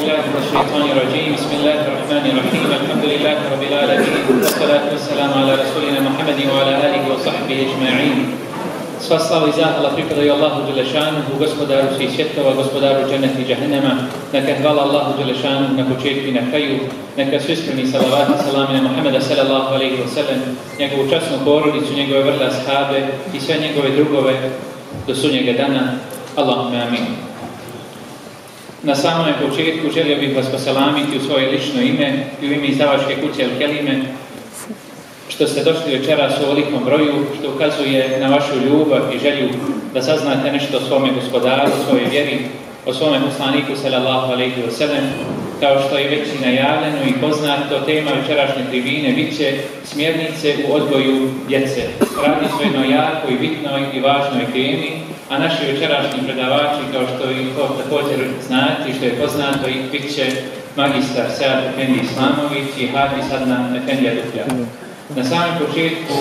بالله من الشيطان الرجيم بسم الله الرحمن الرحيم الحمد لله رب العالمين والصلاة والسلام على رسولنا محمد وعلى آله وصحبه أجمعين Sva slava i zahvala pripadaju Allahu Đelešanuhu, gospodaru svih svjetova, gospodaru dženeti džahnema. Neka hvala Allahu Đelešanuhu na početku i na kraju. Neka su iskreni salavati salami na Muhammeda sallallahu alaihi wa sallam, njegovu časnu porodicu, njegove vrle ashabe i sve njegove drugove do sunnjega dana. Allahumma amin. Na samom početku želio bih vas posalamiti u svoje lično ime i u ime izdavačke kuće Elkelime, što ste došli večeras u ovolikom broju, što ukazuje na vašu ljubav i želju da saznate nešto o svome gospodaru, o svojoj vjeri, o svome poslaniku, sallallahu alaihi wa sallam, kao što je već i najavljeno i poznato, tema večerašnje tribine bit će smjernice u odgoju djece. Radi se o i jakoj, bitnoj i važnoj temi, a naši večerašnji predavači, kao što ih to također znati, što je poznato, ih bit će magistar Sead Efendi Islamović i Hadi Sadna Efendi Na samom početku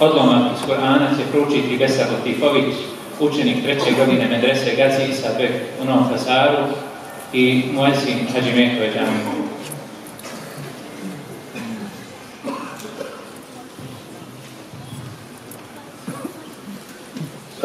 odlomak iz Korana će pručiti Besa Gotifović, učenik treće godine medrese Gazi Isabek u Novom Fasaru i Muesin Hadžimeković Amin.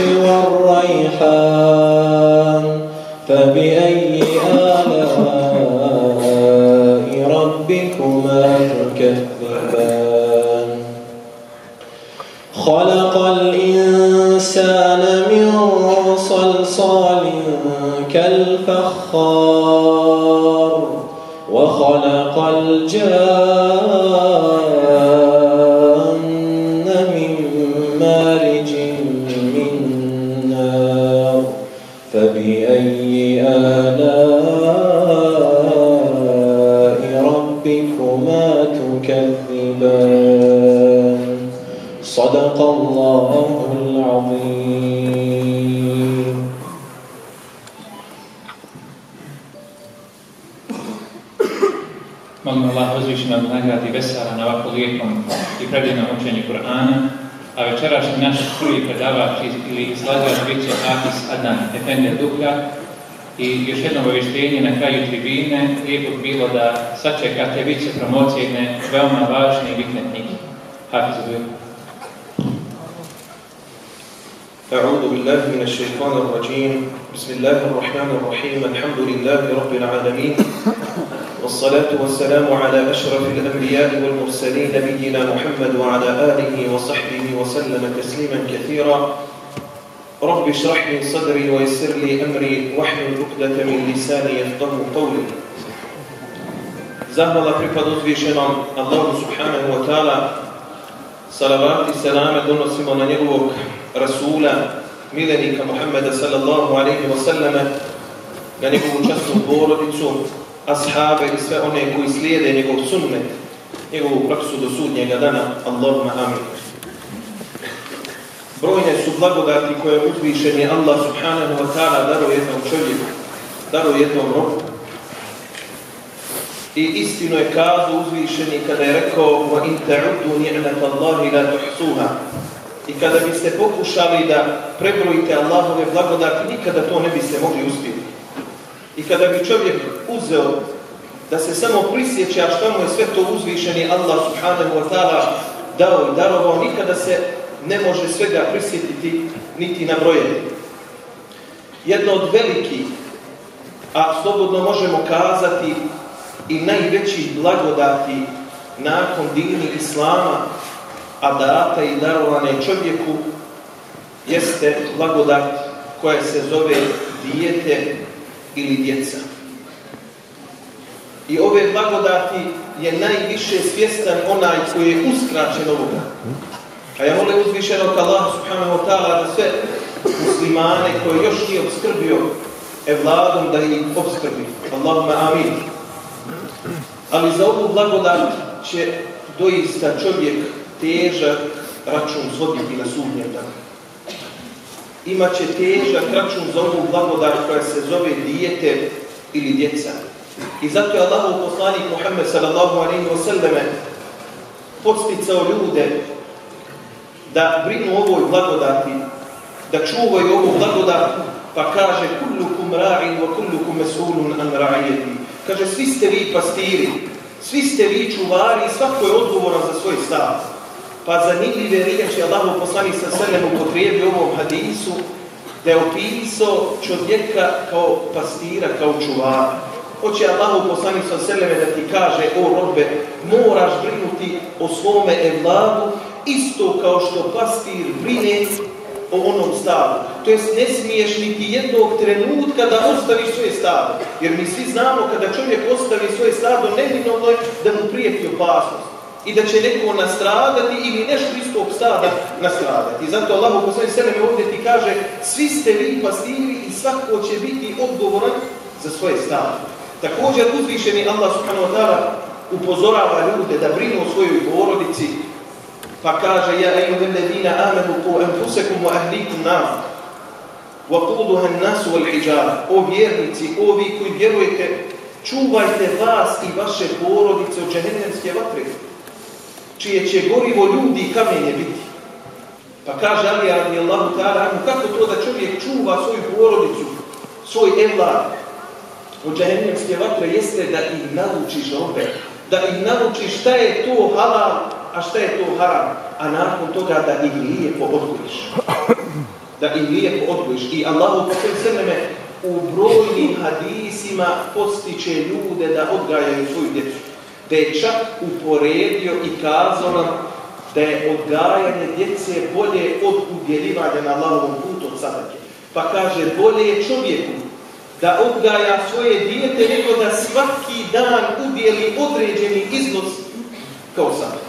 والعصف والريحان فبأي آلاء ربكما تكذبان خلق الإنسان من صلصال كالفخار وخلق الجان الله العظيم Molim Allah uzvišena da nagradi Vesara na ovako lijepom i predivnom učenju Kur'ana, a večerašnji naš prvi predavač ili izlazač bit će Hafiz Adnan Efendija Duka i još jedno obavještenje na kraju tribine, lijepo bi bilo da sačekate vice promocije jedne veoma važne i bitne knjige. Hafiz Duka. أعوذ بالله من الشيطان الرجيم بسم الله الرحمن الرحيم الحمد لله رب العالمين والصلاة والسلام على أشرف الأنبياء والمرسلين نبينا محمد وعلى آله وصحبه وسلم تسليما كثيرا رب اشرح لي صدري ويسر لي أمري واحلل عقدة من لساني يفقه قولي زهر pripada في Allahu الله سبحانه وتعالى صلوات السلام دون donosimo na Rasula, milenika Muhammeda sallallahu alaihi wasallame, na njegovu častnu porodicu, ashabe i sve one koji slijede njegov sunnet, njegovu praksu do sudnjega dana. Allahumma amin. Brojne su blagodati koje uzvišen je Allah subhanahu wa ta'ala daro jednom čovjeku, daro jednom roku. I istino je kazu uzvišeni kada je rekao وَإِنْ تَعُدُّ نِعْنَةَ اللَّهِ لَا تُحْسُوهَا i kada biste pokušali da prebrojite Allahove blagodati, nikada to ne biste mogli uspjeti. I kada bi čovjek uzeo da se samo prisjeća što mu je sve to uzvišeni Allah subhanahu wa ta'ala dao i darovao, nikada se ne može svega prisjetiti niti nabrojeni Jedno od velikih, a slobodno možemo kazati i najvećih blagodati nakon divnih Islama a data i darovane čovjeku jeste blagodat koja se zove dijete ili djeca. I ove blagodati je najviše svjestan onaj koji je uskraćen ovoga. A ja molim više Allah subhanahu ta'ala da sve muslimane koji još nije obskrbio e, vladom da ih obskrbi. Allahuma amin. Ali za ovu blagodat će doista čovjek težak račun svodnjati na sudnjem danu. Imaće težak račun za ovu blagodar koja se zove dijete ili djeca. I zato je Allahov poslanik Muhammed sallallahu alaihi wa sallame posticao ljude da brinu ovoj blagodati, da čuvaju ovu blagodat, pa kaže kullukum ra'in wa kullukum mesulun an ra'ijeti. Kaže svi ste vi pastiri, svi ste vi čuvari i svako je odgovoran za svoj stav. Pa zanimljive riječi Allahu poslani sa srnem upotrijebi u ovom hadisu da je opisao čovjeka kao pastira, kao čuvara. Hoće Allahu poslani sa srneme da ti kaže, o robe, moraš brinuti o svome evladu isto kao što pastir brine o onom stavu. To jest ne smiješ niti jednog trenutka da ostaviš svoje stavu. Jer mi svi znamo kada čovjek ostavi svoje ne ne je da mu prijeti opasnost i da će neko nastradati ili nešto iz tog stada nastradati. I zato Allah poslani sebe ovdje ti kaže svi ste vi pastiri i svako će biti odgovoran za svoje stade. Također uzvišeni Allah subhanahu wa ta'ala upozorava ljude da brinu o svojoj porodici pa kaže ja ejuhem ledina amenu ku wa ahlikum nam wa o vjernici, ovi koji vjerujete čuvajte vas i vaše porodice od vatre čije će gorivo ljudi i kamenje biti. Pa kaže Ali Ali Allahu kako to da čovjek čuva svoju porodicu, svoj evlad od džahennemske vatre jeste da ih naučiš opet, da ih naučiš šta je to halal, a šta je to haram, a nakon toga da ih lijepo odgojiš. Da ih lijepo odgojiš. I Allahu u brojnim hadisima postiče ljude da odgajaju svoju djecu gdje čak uporedio i kazao nam da je odgajanje djece bolje od udjeljivanja na lavom putu od sadake. Pa kaže, bolje je čovjeku da odgaja svoje dijete nego da svaki dan udjeli određeni iznos kao sadaka.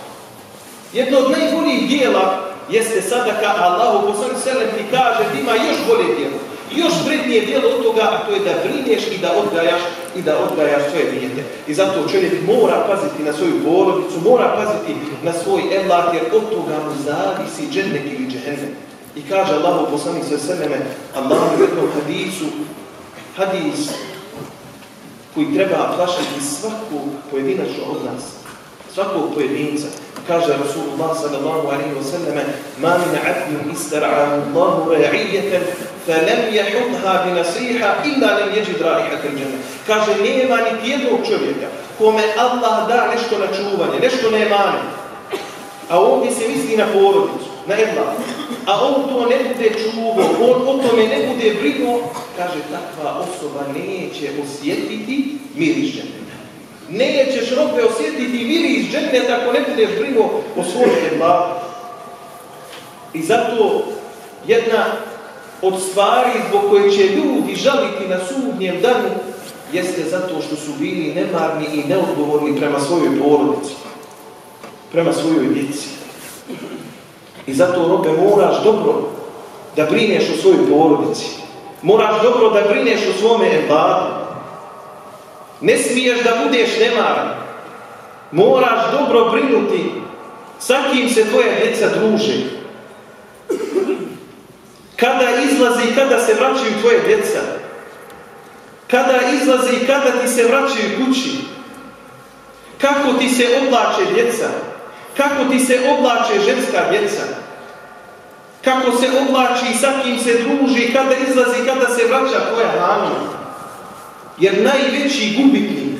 Jedno od najboljih dijela jeste sadaka, a Allahu selem ti kaže ima još bolje djelo. Još vrednije dijelo od toga, a to je da brineš i da odgajaš i da odgaja svoje dijete. I zato čovjek mora paziti na svoju porodicu, mora paziti na svoj evlat, jer od toga mu zavisi džennek ili džehennem. I kaže u poslanik sve sveme, u jednom hadisu, hadis koji treba plašati svaku pojedinačno od nas, svakog pojedinca. Kaže Rasulullah sallallahu alaihi wa sallam Ma min abdin istara'ahu Allahu ra'ijeten فَلَمْ يَحُدْهَا illa إِلَّا لَمْ يَجِدْ رَائِحَةَ Kaže, nema ni jednog čovjeka kome Allah da nešto na čuvanje, nešto na emane. A bi se misli na porodicu, na evla. A on to ne bude čuvo, on o tome ne bude brigo. Kaže, takva osoba neće osjetiti mirišćenje. Nećeš robe osjetiti miri iz dženneta ako ne budeš brinuo o svojoj glavi. I zato jedna od stvari zbog koje će ljudi žaliti na sudnjem danu jeste zato što su bili nemarni i neodgovorni prema svojoj porodici, prema svojoj djeci. I zato, robe, moraš dobro da brineš o svojoj porodici. Moraš dobro da brineš o svome evladu. Ne smiješ da budeš nemaran. Moraš dobro brinuti sa kim se tvoje djeca druže Kada izlazi i kada se vraćaju tvoje djeca. Kada izlazi i kada ti se vraćaju kući. Kako ti se oblače djeca. Kako ti se oblače ženska djeca. Kako se oblači i sa kim se druži, kada izlazi, kada se vraća tvoja jer najveći gubitnik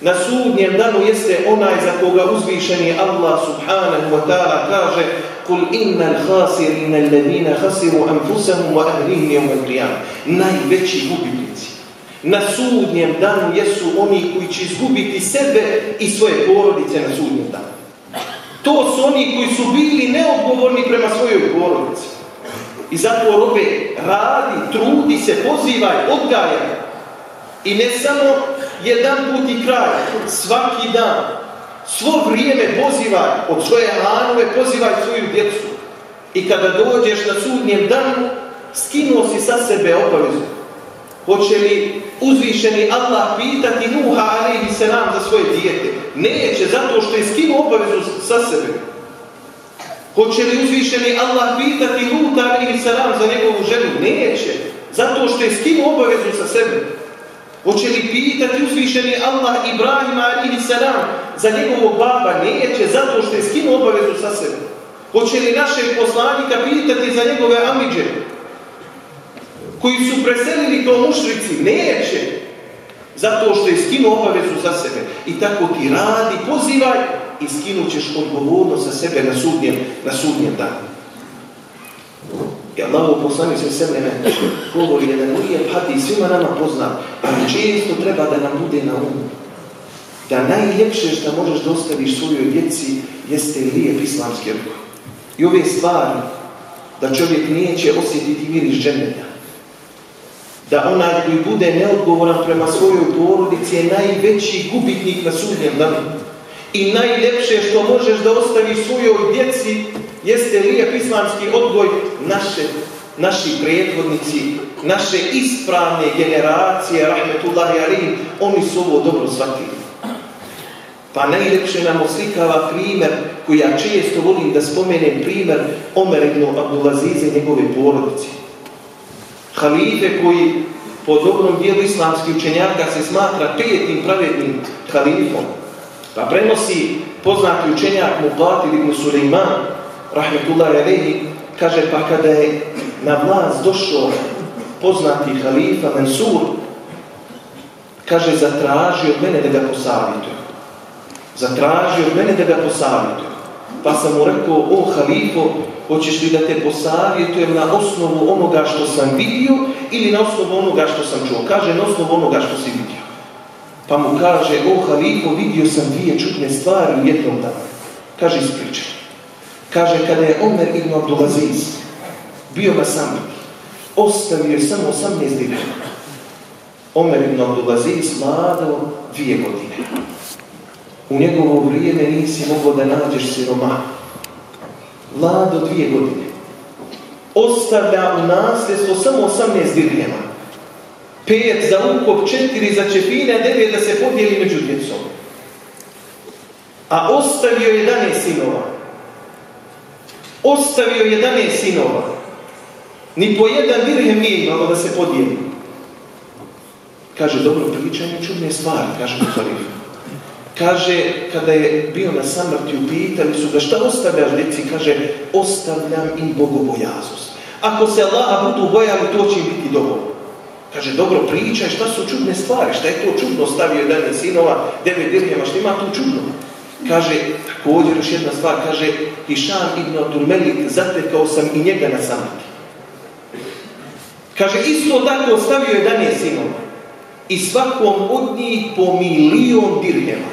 na sudnjem danu jeste onaj za koga uzvišeni Allah subhanahu wa ta'ala kaže قُلْ إِنَّ الْخَاسِرِينَ الَّذِينَ Najveći gubitnici na sudnjem danu jesu oni koji će izgubiti sebe i svoje porodice na sudnjem danu. To su oni koji su bili neodgovorni prema svojoj porodici. I zato robe radi, trudi se, pozivaj, odgajaj i ne samo jedan put i kraj, svaki dan. Svo vrijeme pozivaj od svoje anove, pozivaj svoju djecu. I kada dođeš na sudnjem danu, skinuo si sa sebe obavezu. Hoće li uzvišeni Allah pitati Nuha i selam za svoje dijete? Neće, zato što je skinuo obavezu sa sebe. Hoće li uzvišeni Allah pitati Luta se nam za njegovu ženu? Neće, zato što je skinuo obavezu sa sebe. Hoće li pitati uzvišeni Allah Ibrahima ili salam za njegovog baba? Neće, zato što je skinuo obavezu sa sebe. Hoće li našeg poslanika pitati za njegove amidže? Koji su preselili to mušrici? Neće. Zato što je skinuo obavezu za sebe. I tako ti radi, pozivaj i skinut ćeš odgovornost za sebe na sudnjem, na sudnjem danu. I Allah poslanju se vreme govori jedan lijep hadis, svima nama pozna, ali često treba da nam bude na umu. Da najljepše što možeš dostaviš svojoj djeci jeste lijep islamski ruk. I ove stvari da čovjek neće osjetiti miriš dženeta. Da onaj koji bude neodgovoran prema svojoj porodici je najveći gubitnik na sudnjem danu. I najljepše što možeš da ostavi svojoj djeci jeste lijep islamski odgoj naše, naši prethodnici, naše ispravne generacije, rahmetullahi alim, oni su ovo dobro shvatili. Pa najljepše nam oslikava primjer koji ja često volim da spomenem primjer Omeregno Abdulazize njegove porodice. Halife koji po dobrom dijelu islamskih učenjaka se smatra petim pravednim halifom. Pa prenosi poznati učenjak plati ibn Suleiman, Rahmetullah Rehi, kaže pa kada je na vlast došao poznati halifa Mansur, kaže zatraži od mene da ga posavjetujem. Zatraži od mene da ga posavjetujem. Pa sam mu rekao, o halifo, hoćeš li da te posavjetujem na osnovu onoga što sam vidio ili na osnovu onoga što sam čuo? Kaže, na osnovu onoga što si vidio. Pa mu kaže, o halifu, vidio sam dvije čudne stvari u jednom danu. Kaže, ispričaj. Kaže, kada je Omer ibn Abdulaziz bio ga sam, ostavio je samo 18 dinara. Omer ibn Abdulaziz vladao dvije godine. U njegovo vrijeme nisi mogao da nađeš siroma. Vlado dvije godine. Ostavlja u nasljedstvo samo 18 dirhema pet za ukop, četiri za a devet da se podijeli među djecom. A ostavio je 11 sinova. Ostavio je 11 sinova. Ni po jedan dirhem nije imalo da se podijeli. Kaže, dobro, pričanje čudne stvari, kaže mu Kaže, kada je bio na samrti, upitali su ga šta ostavljaš djeci? Kaže, ostavljam im Jazus. Ako se Allaha budu bojali, to će biti dovoljno. Kaže, dobro pričaj, šta su čudne stvari, šta je to čudno stavio 11 sinova, devet dirhema, šta ima tu čudno? Kaže, također još jedna stvar, kaže, Hišan ibn na zatekao sam i njega na samati. Kaže, isto tako je danje sinova i svakom od njih po milion dirhema.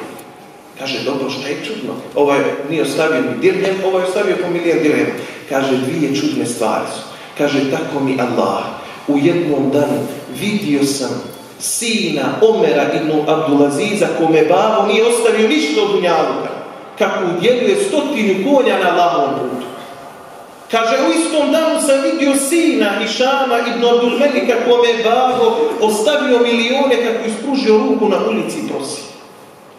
Kaže, dobro, šta je čudno? Ovaj nije ostavio ni dirhem, ovaj ostavio po milion dirhema. Kaže, dvije čudne stvari su. Kaže, tako mi Allah, u jednom danu vidio sam sina Omera ibn Abdulaziza kome babo nije ostavio ništa od dunjaluka kako udjeluje stotinu konja na lavom putu. Kaže, u istom danu sam vidio sina Išama i Abdulmelika kome je babo ostavio milione kako ispružio ruku na ulici i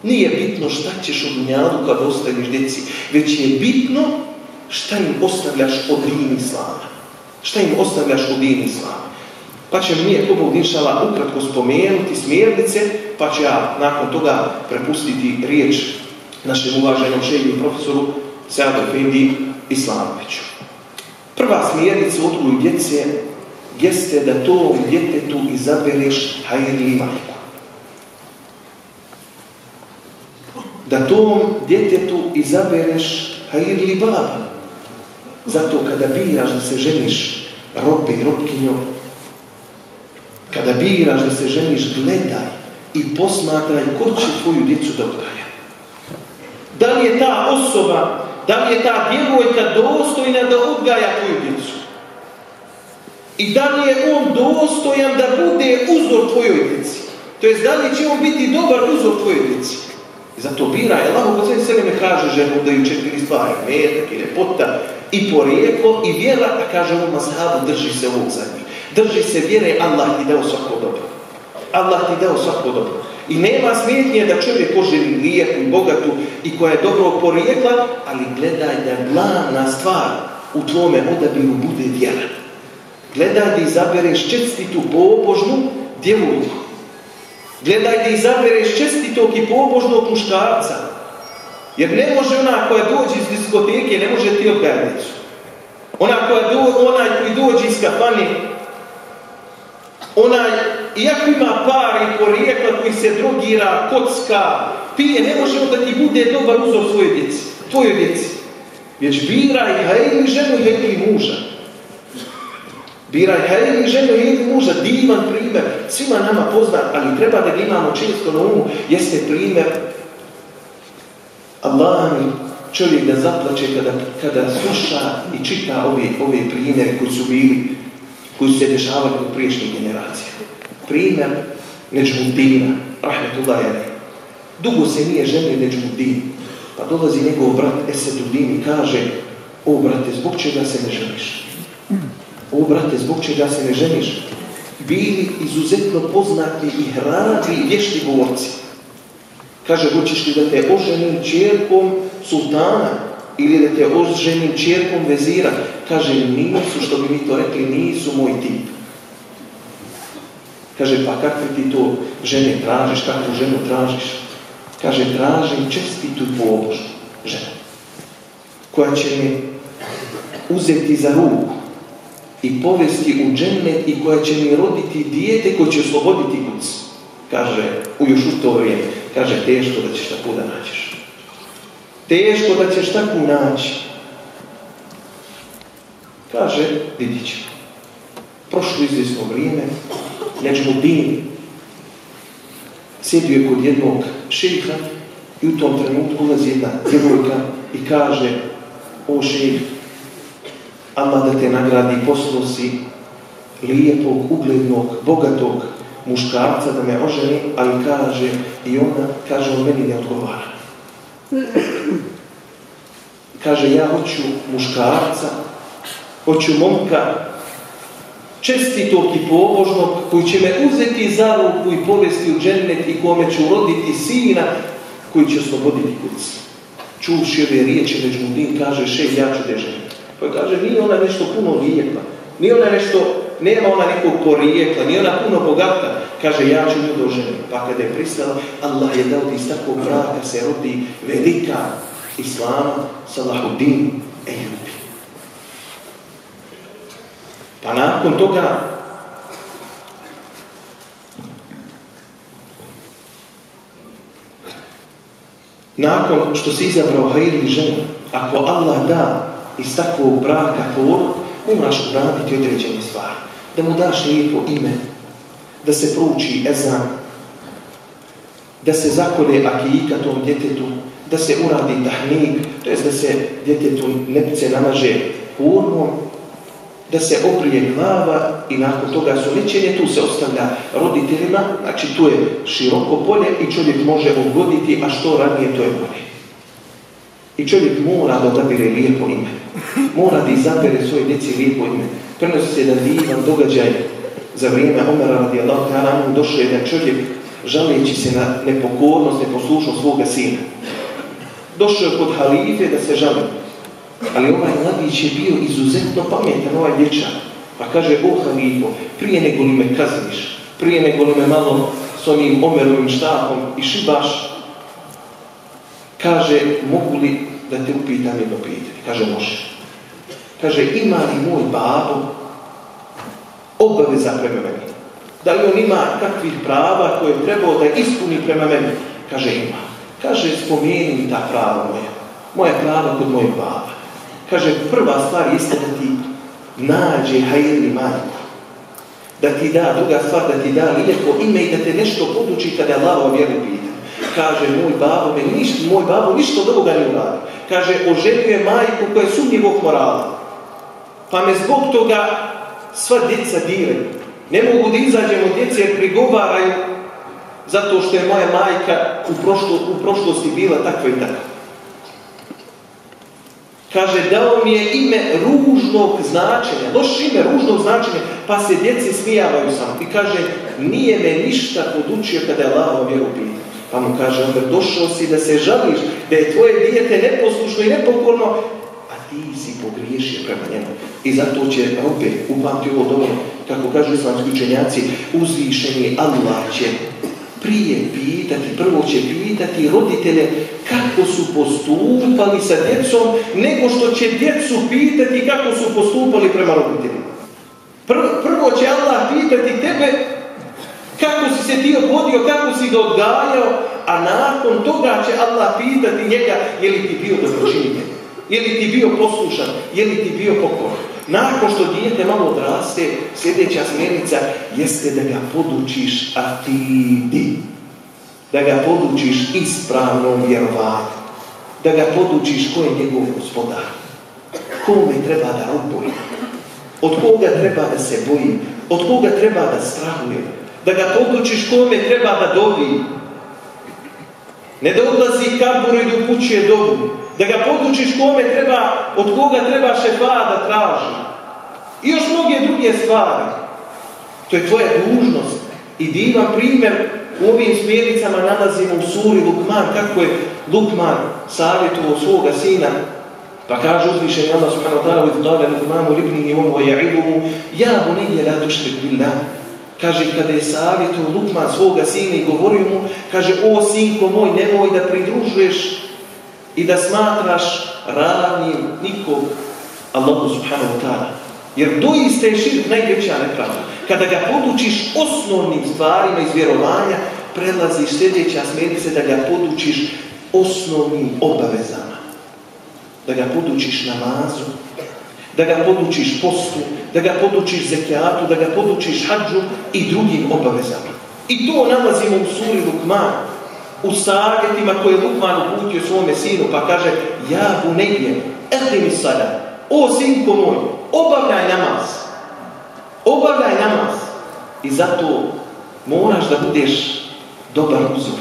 Nije bitno šta ćeš od dunjaluka kad ostaviš djeci, već je bitno šta im ostavljaš od rini slava. Šta im ostavljaš od rini pa će mi je Kubu Dinšala ukratko spomenuti smjernice, pa ću ja nakon toga prepustiti riječ našem uvaženom šeđu profesoru Seadu Fendi Islanoviću. Prva smjernica u djece jeste da to djetetu izabereš hajri majku. Da tom djetetu izabereš hajri baba. Zato kada biraš da se ženiš robe i kada biraš da se ženiš, gledaj i posmatraj ko će tvoju djecu da odgaja. Da li je ta osoba, da li je ta djevojka dostojna da odgaja tvoju djecu? I da li je on dostojan da bude uzor tvojoj djeci? To jest, da li će on biti dobar uzor tvojoj djeci? I zato biraj, je u sve ne kaže ženu da ju četiri stvari, metak i repota i porijeklo, i vjera, a kaže ona mazhabu drži se ovog Drži se vjere, Allah ti dao svako dobro. Allah ti dao svako dobro. I nema smjetnje da čovjek koži lijepu bogatu i koja je dobro porijekla, ali gledaj da glavna stvar u tvome odabiru bude vjera. Gledaj da izabereš čestitu pobožnu djevojku. Gledaj da izabereš čestitog i pobožnog muškarca. Jer ne može ona koja dođe iz diskoteke, ne može ti odglednicu. Ona koja onaj koji dođe iz kafane, Onaj, iako ima par i porijekla koji se drogira, kocka, pije, ne možemo da ti bude dobar uzor svoje djeci, tvoje djeci. Već biraj hajli ženu i muža. Biraj hajni ženu i muža, divan primjer, svima nama poznat, ali treba da imamo često na umu, jeste primjer Allah čovjek da zaplače kada, sluša i čita ove, ove primjere koji su bili koji su se dešavali u priješnjih generacija. Primjer Neđmudina, Rahmetullah Jale. Dugo se nije ženio Neđmudin, pa dolazi njegov brat Esedudin i kaže o brate, zbog čega se ne ženiš? O brate, zbog čega se ne ženiš? Bili izuzetno poznati i hrabri i vješti govorci. Kaže, hoćeš li da te oženim čerkom sultana? ili da te oš ženim čerkom vezira. Kaže, nisu, što bi mi to rekli, nisu moj tip. Kaže, pa kakve ti to žene tražiš, kakvu ženu tražiš? Kaže, tražim čestitu pobožnu ženu, koja će mi uzeti za ruku i povesti u džennet i koja će mi roditi dijete koje će osloboditi kuc. Kaže, u još u to vrijeme, kaže, teško da ćeš tako da nađeš teško da ćeš tako naći. Kaže, vidit ćemo. Prošlo izvjesno vrijeme, nećemo bini. Sjedio je kod jednog šeha i u tom trenutku ulazi jedna djevojka i kaže, o šeha, ama da te nagradi poslosi lijepog, uglednog, bogatog muškarca da me oženi, ali kaže, i ona, kaže, on meni ne odgovara. Kaže, ja hoću muškarca, hoću momka, čestitog i pobožnog, koji će me uzeti za ruku i povesti u džennet i kome ću roditi sina koji će osloboditi kuc. Čuvši ove riječi, već kaže, še, ja ću Pa kaže, nije ona nešto puno lijepa, nije ona nešto, nema ona nekog porijekla, nije ona puno bogata, Kaže, ja ću nju doženiti. Pa kada je pristala, Allah je dao iz takvog braka se rodi velika islama Salahuddin Ejubi. Pa nakon toga nakon što si izabrao i žena, ako Allah da iz takvog braka on, moraš uraditi određene stvari. Da mu daš lijepo ime, da se prouči ezan, da se zakone akijika tom djetetu, da se uradi tahnik, to jest da se djetetu nepce namaže hurmom, da se oprije glava i nakon toga su ličenje, tu se ostavlja roditeljima, znači tu je široko polje i čovjek može ugoditi, a što ranije to je bolje. I čovjek mora da odabire lijepo ime. Mora da izabere svoje djeci lijepo ime. Prenosi se da divan događaj za vrijeme Omera radijallahu ta'ala došao jedan čovjek žaleći se na nepokornost, neposlušnost svoga sina. Došao je kod halife da se žali. Ali ovaj mladić je bio izuzetno pametan, ovaj dječa. Pa kaže, o halifo, prije nego li me kazniš, prije nego li me malo s onim Omerovim štapom i šibaš, kaže, mogu li da te upitam jedno pitanje? Kaže, može. Kaže, ima li moj babo obaveza prema meni? Da li on ima takvih prava koje je trebao da ispuni prema meni? Kaže, ima. Kaže, spomeni ta prava moja. Moja prava kod mojeg baba. Kaže, prva stvar jeste da ti nađe hajirni majku. Da ti da, druga stvar, da ti da lijepo ime i da te nešto poduči kada Allah o vjeru pita. Kaže, moj babo, me ništa, moj babo ništa od ovoga ne uradi. Kaže, oželjuje majku koja je sumnjivog morala. Pa me zbog toga sva djeca diraju. Ne mogu da od djece jer prigovaraju zato što je moja majka u, prošlo, u prošlosti bila takva i takva. Kaže, dao mi je ime ružnog značenja, loš ime ružnog značenja, pa se djeci smijavaju sam. I kaže, nije me ništa podučio kada je Lava vjeru pitao. Pa mu kaže, onda došao si da se žališ, da je tvoje dijete neposlušno i nepokorno, a ti si pogriješio prema njemu. I zato će opet upamti ovo dobro, kako kažu islamski učenjaci, uzvišeni Allah će prije pitati, prvo će pitati roditelje kako su postupali sa djecom, nego što će djecu pitati kako su postupali prema roditeljima. Prvo, prvo će Allah pitati tebe kako si se ti obvodio, kako si ga a nakon toga će Allah pitati njega je li ti bio dobročinitelj, je li ti bio poslušan, je li ti bio pokoran. Nakon što dijete malo odraste, sljedeća smjernica jeste da ga podučiš atidi. Da ga podučiš ispravno vjerovat. Da ga podučiš ko je njegov gospodar. Kome treba da odboji? Od koga treba da se boji. Od koga treba da strahuje. Da ga podučiš kome treba da dobi. Ne da odlazi kaburu i kuće dobu da ga podučiš kome treba, od koga treba šefa da traži. I još mnoge druge stvari. To je tvoja dužnost. I divan primjer u ovim smjernicama nalazimo u suri Lukman, kako je Lukman savjetuo svoga sina pa kaže više Allah subhanahu wa ta'ala Izdale Lukmanu i ono ja'iduhu Ja bunije la je billah Kaže, kada je savjetuo Lukman svoga sina i govorio mu Kaže, o sinko moj, nemoj da pridružuješ i da smatraš ravnim nikom Allahu subhanahu wa ta'ala. Jer doista je širk najveća nepravda. Kada ga podučiš osnovnim stvarima iz vjerovanja, prelaziš sljedeća smjernica da ga podučiš osnovnim obavezama. Da ga podučiš namazu, da ga podučiš postu, da ga podučiš zekijatu, da ga podučiš hađu i drugim obavezama. I to nalazimo u suri Lukmanu u savjetima koje Lukman uputio svome sinu, pa kaže Ja bu negdje, eti mi sada, o sinko moj, obavljaj namaz. Obavljaj namaz. I zato moraš da budeš dobar uzor.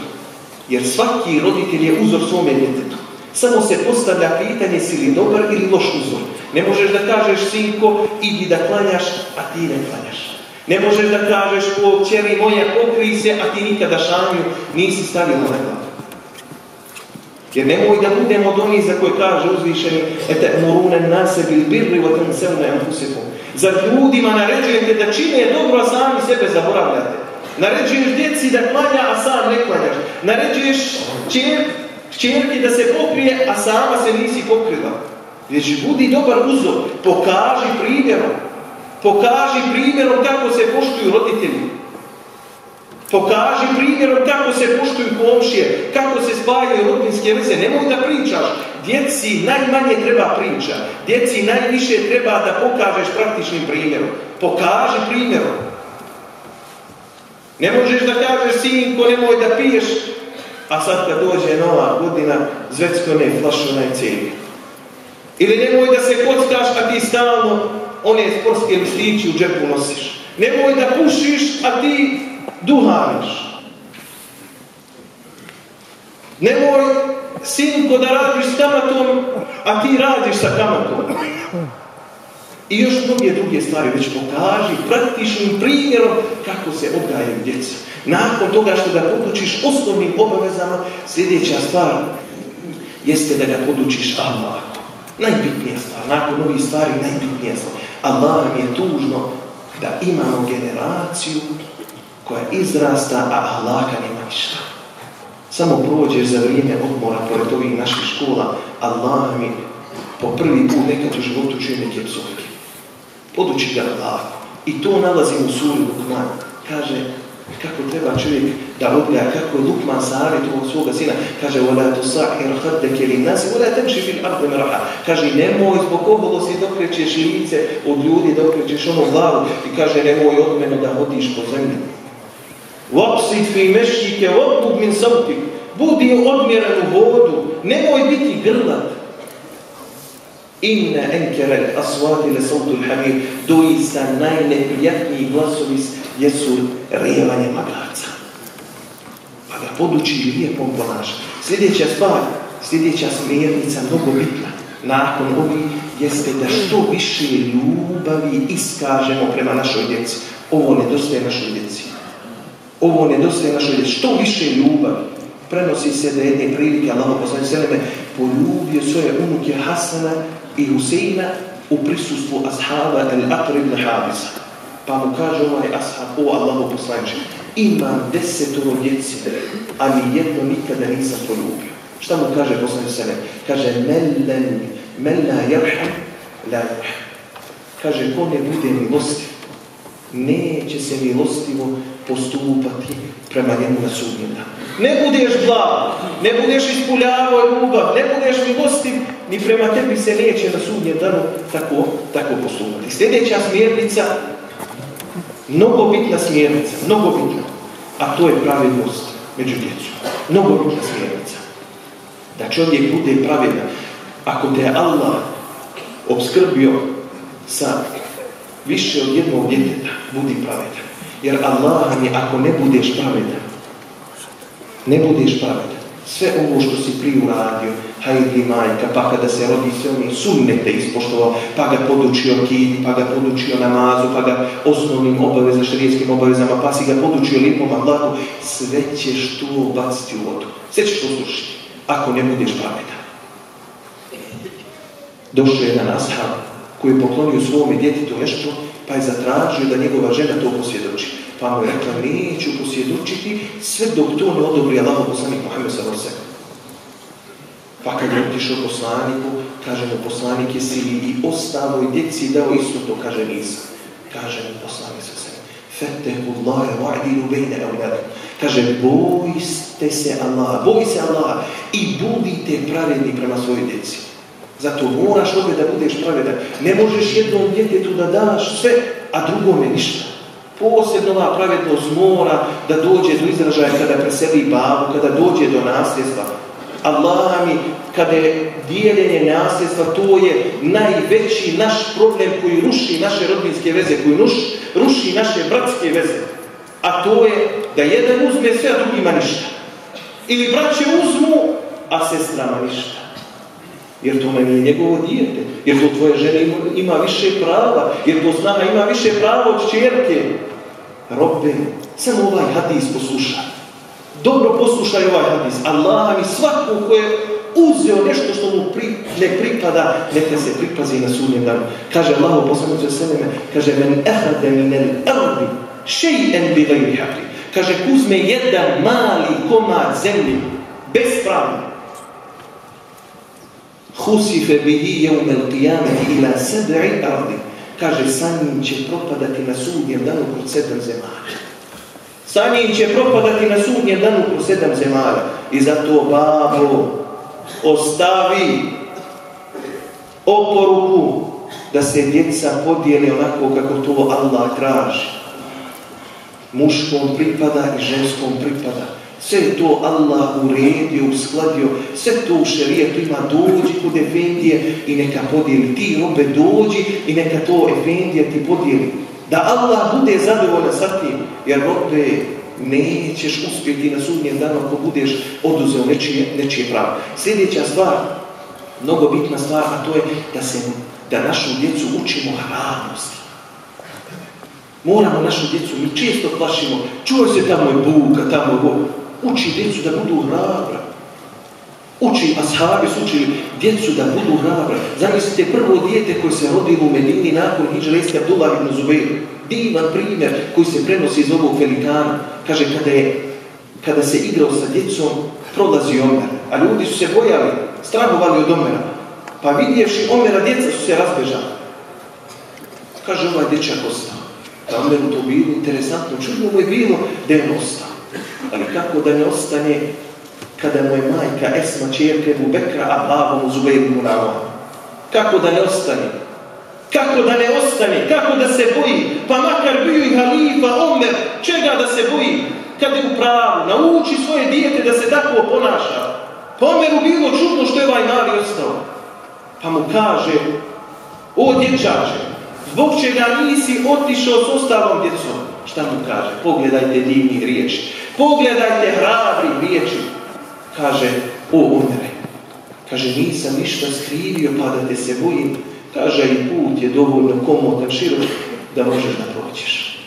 Jer svaki roditelj je uzor svome djetetu. Samo se postavlja pitanje si li dobar ili loš uzor. Ne možeš da kažeš sinko, idi da klanjaš, a ti ne klanjaš. Ne možeš da kažeš po čeri moja pokrij se, a ti nikada šanju nisi stavio na glavu. Jer nemoj da budemo od onih za koje kaže uzvišeni ete morune nasebi tom wa za anfusikum. Za ljudima naređujete da čine dobro, a sami sebe zaboravljate. Naređuješ djeci da klanja, a sam ne klanjaš. Naređuješ čer, čerki da se pokrije, a sama se nisi pokrila. Već budi dobar uzor, pokaži primjerom. Pokaži primjerom kako se poštuju roditelji. Pokaži primjerom kako se poštuju komšije, kako se spajaju rodinske veze. Nemoj da pričaš. Djeci najmanje treba priča. Djeci najviše treba da pokažeš praktičnim primjerom. Pokaži primjerom. Ne možeš da kažeš sinko, nemoj da piješ. A sad kad dođe nova godina, zveckone flašone I Ili nemoj da se kockaš, a ti stalno one sportske listići u džepu nosiš. Nemoj da pušiš, a ti duhaniš. Nemoj, sinko, da radiš s kamatom, a ti radiš sa kamatom. I još mnoge druge stvari, već pokaži praktičnim primjerom kako se odgaje djeca. Nakon toga što ga podučiš osnovnim obavezama, sljedeća stvar jeste da ga podučiš Allah. Najbitnija stvar, nakon ovih stvari najbitnija stvar. Allah je tužno da imamo generaciju koja izrasta, a Allaha nema ništa. Samo prođe za vrijeme odmora pored ovih naših škola, Allah mi po prvi put nekad u životu čuje neke psovke. Poduči ga Allah. I to nalazim u suri Lukman. Kaže, kako treba čovjek da obja, kako je Lukman savjet ovog svoga sina. Kaže, وَلَا تُسَحِرْ خَدَّكِ لِنَّاسِ وَلَا تَمْشِ فِي الْأَرْضِ مَرَحَا Kaže, nemoj zbog oholosti dok rećeš lice od ljudi, dok rećeš ono glavu i kaže, nemoj od mene da hodiš po zemlji. Vapsit fi min sautik, Budi odmjeran u vodu, nemoj biti grlat. Inna enkerel asvatile le sautul hamir, doista najneprijatniji glasovi jesu rijevanje magarca da poduči lijepom ponašanju. Sljedeća stvar, sljedeća smjernica, mnogo bitna, nakon ovi, jeste da što više ljubavi iskažemo prema našoj djeci. Ovo nedostaje našoj djeci. Ovo nedostaje našoj djeci. Što više ljubavi. Prenosi se da jedne prilike, Allah poslani po poljubio svoje unuke Hasana i Huseina u prisustvu ashaba el-Aqrib Havisa. Habisa. Pa mu kaže ovaj ashab, o Allaho ima deset djeci, a jednom jedno nikada nisam poljubio. Šta mu kaže Gospodin sebe? Kaže, mellen, mella jarham, la Kaže, ko ne bude milostiv, neće se milostivo postupati prema njemu na sudnjena. Ne budeš blag, ne budeš i ljubav, ne budeš milostiv, ni prema tebi se neće na sudnjem danu tako, tako postupati. Sljedeća smjernica Mnogo bitna smjernica, mnogo bitna. A to je pravednost među djecom. Mnogo bitna smjernica. Da čovjek bude pravedan. Ako te je Allah obskrbio sa više od jednog djeteta, budi pravedan. Jer Allah mi, ako ne budeš pravedan, ne budeš pravedan sve ovo što si prije uradio, hajdi majka, pa kada se rodi sve onim sunnete ispoštovao, pa ga podučio Kini, pa ga podučio namazu, pa ga osnovnim obavezama, šarijetskim obavezama, pa si ga podučio lipom vlaku, sve ćeš tu baciti u vodu. Sve ćeš to ako ne budeš pametan. Došao je jedan ashab koji je poklonio svome djetetu nešto pa je zatražio da njegova žena to posvjedoči. Pa mu je rekla, neću posvjedočiti sve dok to ne odobri Allah poslanik Muhammed sallallahu Pa kad je otišao poslaniku, kaže mu poslanik, je i ostalo i djeci dao isto to, kaže Nisa. Kaže mu poslanik sa Fetehu Allahe wa'dinu bejne Kaže, bojite se Allah, boj se Allah i budite pravedni prema svojoj djeci. Zato moraš opet da budeš pravedan. Ne možeš jednom djetetu da daš sve, a drugome ništa. Posebno ova pravednost mora da dođe do izražaja kada preseli babu, kada dođe do nasljedstva. Allah mi, kada je dijeljenje nasljedstva, to je najveći naš problem koji ruši naše rodinske veze, koji ruši, ruši naše bratske veze. A to je da jedan uzme sve, a drugima ništa. Ili braće uzmu, a sestrama ništa jer to meni je njegovo dijete, jer to tvoje žene ima više prava, jer to s ima više prava od čerke. Robbe, samo ovaj hadis poslušaj. Dobro poslušaj ovaj hadis. Allah mi svatko ko je uzeo nešto što mu pri, ne pripada, neka se pripazi na sudnjem danu. Kaže Allah, poslanicu Seleme, kaže, men ehade minel erbi, en bi gajri Kaže, uzme jedan mali komad zemlji, bez prava. Husife bihi jeumel qiyameti ila seb'i ardi. Kaže, sa njim će propadati na sudnjem danu kroz sedam zemalja. Sa njim će propadati na sudnjem danu kroz sedam zemalja. I zato, babo, ostavi oporuku da se djeca podijeli onako kako to Allah traži. Muškom pripada i ženskom pripada. Sve je to Allah uredio, uskladio, sve to u šerijetu ima dođi kod Efendije i neka podijeli. Ti robe dođi i neka to Efendija ti podijeli. Da Allah bude zadovoljan sa tim, jer robe nećeš uspjeti na sudnjem danu ako budeš oduzeo nečije, nečije pravo. Sljedeća stvar, mnogo bitna stvar, a to je da, se, da našu djecu učimo hranosti. Moramo našu djecu, mi često plašimo, čuo se tamo je buka, tamo je Uči djecu da budu hrabra. Uči, ashabi su učili djecu da budu hrabra. Zamislite prvo dijete koje se rodilo u Medini nakon Hidželejske Abdullah ibn Zubeiru. Divan primjer koji se prenosi iz ovog velikana. Kaže, kada, je, kada se igrao sa djecom, prolazi Omer. A ljudi su se bojali, strahovali od Omera. Pa vidjevši Omera, djeca su se razbežali. Kaže, ovaj dječak ostao. Da Omeru to bilo interesantno. Čudno mu je bilo da je ostao. Ali kako da ne ostane kada mu je majka Esma čerke u Bekra, a babo mu Kako da ne ostane? Kako da ne ostane? Kako da se boji? Pa makar bio i halifa, omer, čega da se boji? Kad je u pravu, nauči svoje dijete da se tako ponaša. Pa omeru bilo čudno što je ovaj mali ostao. Pa mu kaže, o dječače, zbog čega nisi otišao s ostalom djecom? Šta mu kaže? Pogledajte divni riječi. Pogledajte hrabri riječi. Kaže, o umre. Kaže, nisam ništa skrivio, pa da te se bojim. Kaže, i put je dovoljno komodan, širok, da možeš da prođeš.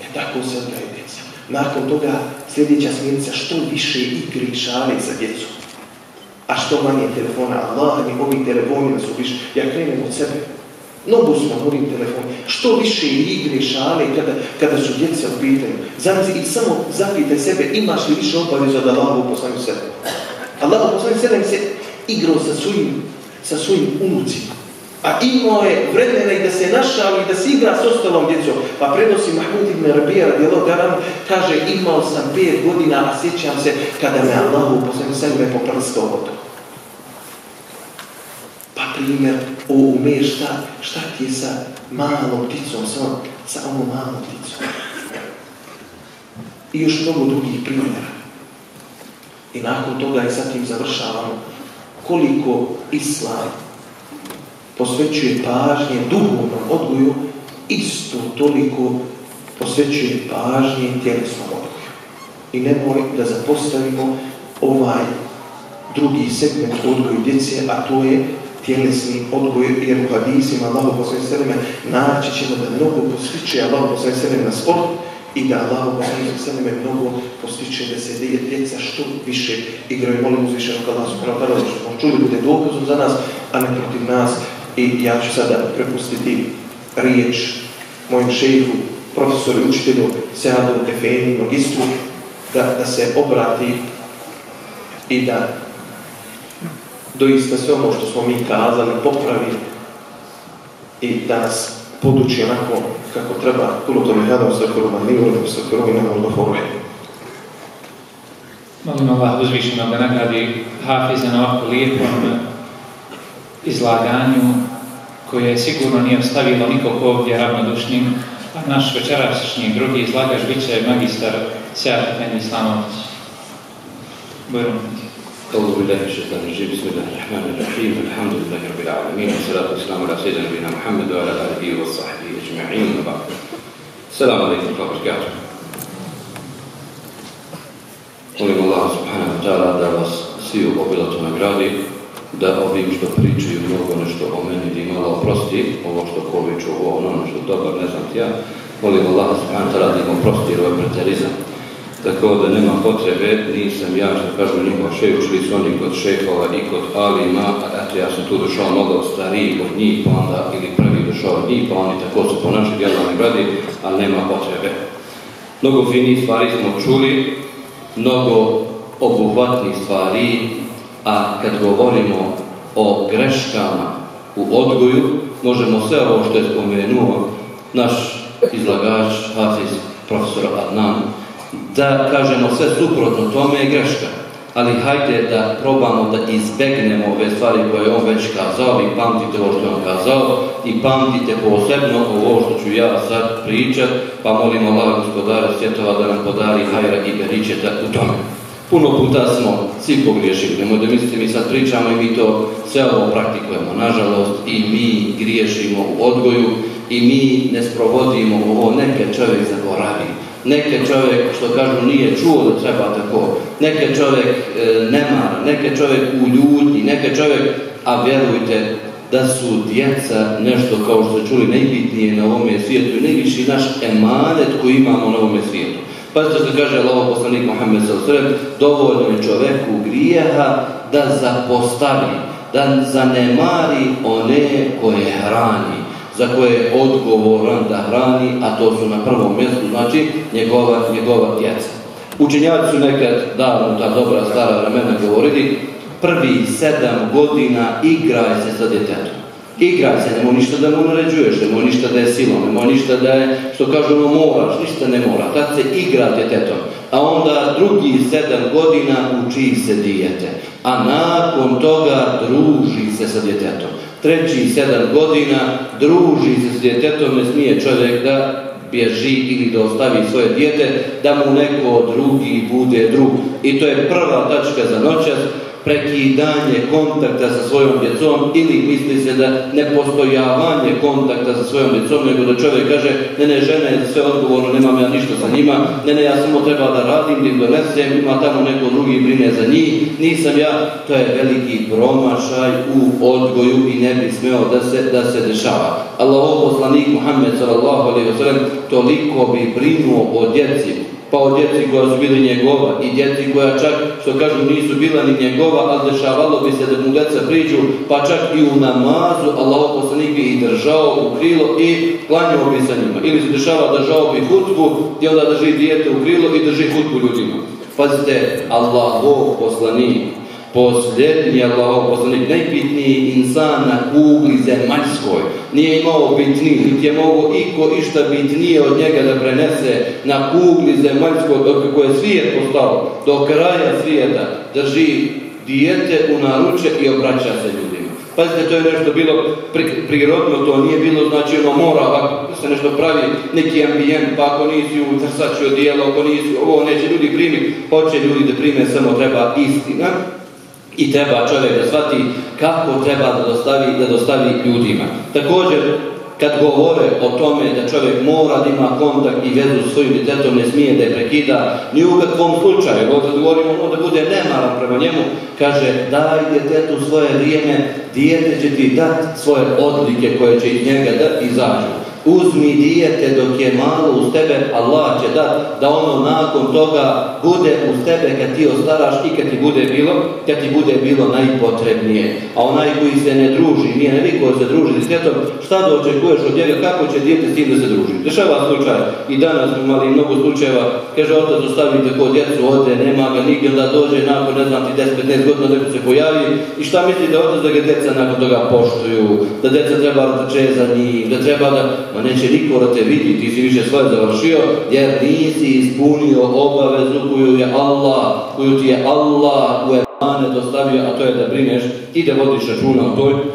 E tako se odgaju djeca. Nakon toga sljedeća smjenica što više igri i šale za djecu. A što manje telefona, Allah njegovih ovi su više, Ja krenem od sebe no smo ovim telefon. Što više igre i šale kada, kada su djeca u pitanju. Znači, samo zapitaj sebe, imaš li više obaveza od Allaha u poslanju sebe. Allah u sebe se igrao sa svojim, sa svojim unucima. A imao je vremena i da se našao i da se igra s ostalom djecom. Pa prenosi Mahmud ibn Rabija da kaže imao sam 5 godina, a sjećam se kada me Allah u sebe poprskao primjer, o umeš, šta, šta ti je sa malom pticom, sa, sa ovom malom I još mnogo drugih primjera. I nakon toga i sa tim završavamo koliko islam posvećuje pažnje duhovnom odgoju, isto toliko posvećuje pažnje tjelesnom odgoju. I nemoj da zapostavimo ovaj drugi segment odgoju djece, a to je tjelesni odgoj, jer u hadisima Allahu poslanih sveme naći ćemo da mnogo postiče Allaho poslanih sveme na sport i da Allahu poslanih sveme mnogo postiče da se djeca što više igraju. Molim uzvišeno kada nas upravo tada što smo čuli bude dokazom za nas, a ne protiv nas. I ja ću sada prepustiti riječ mojim šejiku, profesoru i učitelju Seadu Efeni, magistru, da, da se obrati i da doista sve ono što smo mi kazali popravi i da nas poduči onako kako treba kulo to mihadom sa kuruma livorom sa kurumina odgovorim. Molim Allah uzvišeno da nagradi Hafize na ovako lijepom izlaganju koje sigurno nije ostavilo nikog ovdje ravnodušnim, a naš večerašnji drugi izlagač bit će magistar Sjata Islanović. Islamović. Bojrom. أعوذ بالله من الشيطان الرجيم بسم الله الرحمن الرحيم الحمد لله رب العالمين والصلاة والسلام على سيدنا نبينا محمد وعلى آله وصحبه أجمعين وبعد السلام عليكم ورحمة الله وبركاته Molim Allah subhanahu wa ta'ala da vas svi u obilatno nagradi, da ovim što pričaju mnogo nešto o meni, da imala oprosti, ovo što Ković, ovo ono nešto dobar, ne znam ti ja. Molim Allah subhanahu wa ta'ala da im oprosti, jer ovo je preterizam. tako da nema potrebe, nisam ja što kažem njihov šef, učili kod šefova i kod Alima, a ja sam tu došao mnogo stariji od njih, pa onda ili prvi došao od pa oni tako su po našoj ne bradi, a nema potrebe. Mnogo finih stvari smo čuli, mnogo obuhvatnih stvari, a kad govorimo o greškama u odgoju, možemo sve ovo što je spomenuo naš izlagač, hafiz, profesor Adnan da kažemo sve suprotno tome je greška. Ali hajde da probamo da izbegnemo ove stvari koje je on već kazao i pamtite ovo što je on kazao i pamtite posebno ovo što ću ja sad pričat pa molimo Lava gospodara svjetova da nam podari hajra i beričeta u tome. Puno puta smo svi pogriješili, nemoj da mislite mi sad pričamo i mi to sve ovo praktikujemo. Nažalost i mi griješimo u odgoju i mi ne sprovodimo ovo, neke čovjek zaboravi Neke čovjek, što kažu, nije čuo da treba tako, neke čovjek e, nema, neki čovjek u ljudi, neke čovjek, a vjerujte da su djeca nešto, kao što čuli, najbitnije na ovome svijetu i najviši naš emanet koji imamo na ovome svijetu. Pa što se kaže lovo poslanik Mohamed s.a.v. dovoljno je čovjeku grijeha da zapostavi, da zanemari one koje hrani za koje je odgovoran da hrani, a to su na prvom mjestu, znači njegova, njegova djeca. Učenjaci su nekad davno ta dobra stara vremena govorili, prvi sedam godina igraj se sa djetetom. Igraj se, nemoj ništa da mu naređuješ, nemoj ništa da je silo, nemoj ništa da je, što kažu ono, moraš, ništa ne mora, tad se igra djetetom. A onda drugi sedam godina uči se dijete, a nakon toga druži se sa djetetom treći sedam godina druži se s djetetom, ne smije čovjek da bježi ili da ostavi svoje dijete, da mu neko drugi bude drug. I to je prva tačka za noćas, prekidanje kontakta sa svojom djecom ili misli se da ne postojavanje kontakta sa svojom djecom, nego da čovjek kaže ne ne žena je sve odgovorno, nemam ja ništa sa njima, ne ne ja samo treba da radim, da donesem, ima tamo neko drugi brine za njih, nisam ja, to je veliki promašaj u odgoju i ne bi smio da se, da se dešava. Ali poslanik Muhammed sallallahu toliko bi brinuo o djeci, pa od djeci koja su bili njegova i djeci koja čak, što kažu, nisu bila ni njegova, ali dešavalo bi se da mu djeca priđu, pa čak i u namazu Allah poslanik bi i držao u krilo i klanjao bi sa njima. Ili se dešava držao bi hutku, gdje onda drži djete u krilo i drži hutku ljudima. Pazite, Allah poslanik Posljednji Allahov poslanik, najbitniji insan na kugli zemaljskoj. Nije imao bitniji, niti je mogo iko išta bitnije od njega da prenese na kugli zemaljskoj, do kako je svijet postao, do kraja svijeta, da živi dijete u naruče i obraća se ljudima. Pazite, to je nešto bilo prirodno, to nije bilo, znači ono mora, ako se nešto pravi, neki ambijent, pa ako nisi u od odijelo, ako nisi, ovo neće ljudi primiti, hoće ljudi da prime, samo treba istina, i treba čovjek da shvati kako treba da dostavi, da dostavi ljudima. Također, kad govore o tome da čovjek mora da ima kontakt i vezu s svojim djetetom, ne smije da je prekida, ni u kakvom slučaju, ovdje govorimo da bude nemaran prema njemu, kaže daj djetetu svoje vrijeme, dijete će ti dati svoje odlike koje će iz njega da izađu uzmi dijete dok je malo uz tebe, Allah će da da ono nakon toga bude uz tebe kad ti ostaraš i kad ti bude bilo, kad ti bude bilo najpotrebnije. A onaj koji se ne druži, nije ne koji se druži s tjetom šta da očekuješ od djeve, kako će dijete s tim da se druži? Dešava slučaj, i danas smo imali mnogo slučajeva, kaže otac ostavite ko djecu, ode, nema ga nigdje, onda dođe nakon, ne znam ti, 10-15 godina, da se pojavi, i šta misli da otac da ga djeca nakon toga poštuju, da djeca treba da za da treba da pa neće niko da te vidi, ti si više svoje završio, jer nisi ispunio obavezu koju je Allah, koju ti je Allah u emane dostavio, a to je da brineš i da vodiš računa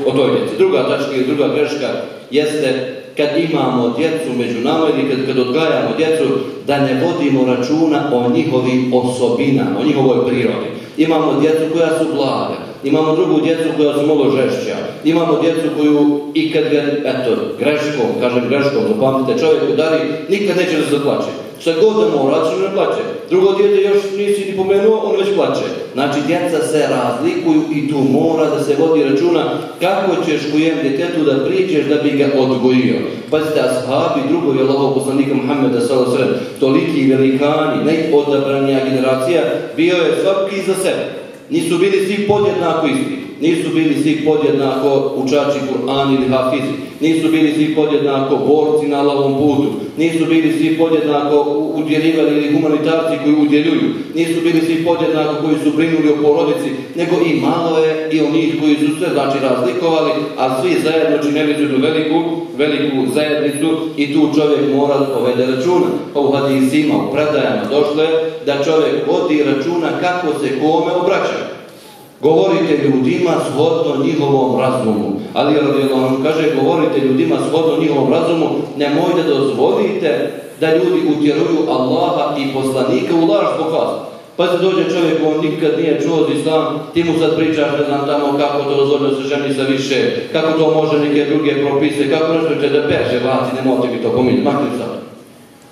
o toj, djeci. Druga tačka i druga greška jeste kad imamo djecu među nama ili kad, odgajamo djecu, da ne vodimo računa o njihovim osobinama, o njihovoj prirodi. Imamo djecu koja su blage, imamo drugu djecu koja su mnogo žešća, imamo djecu koju i kad ga, eto, greškom, kažem greškom, upamtite, čovjek udari, nikad neće da se zaplače. Šta god da mora, ne plaće. Drugo dijete još nisi ni pomenuo, on već plaće. Znači, djeca se razlikuju i tu mora da se vodi računa kako ćeš kujem djetetu da pričeš da bi ga odgojio. Pazite, ashabi, drugovi Allahov poslanika Muhammeda s.a.v. toliki velikani, najodabranija generacija, bio je svaki za sebe. Nisu bili svi podjednako isti. Nisu bili svi podjednako učači Kur'an ili Hafizi. Nisu bili svi podjednako borci na lavom putu. Nisu bili svi podjednako udjeljivali ili humanitarci koji udjeljuju. Nisu bili svi podjednako koji su brinuli o porodici, nego i malo je i onih koji su sve znači razlikovali, a svi zajedno čine tu veliku, veliku zajednicu i tu čovjek mora povede računa. Pa u hadisima, u predajama došlo je da čovjek vodi računa kako se kome obraća Govorite ljudima shodno njihovom razumu. Ali vam kaže govorite ljudima shodno njihovom razumu, nemojte dozvolite da ljudi utjeruju Allaha i poslanika u laž po Pa se dođe čovjek, on nikad nije čuo za islam, ti mu sad pričaš, ne znam tamo kako to dozvoljeno se ženi za više, kako to može neke druge propise, kako nešto će da peže vaci ne možete mi to pominjati, makni sad.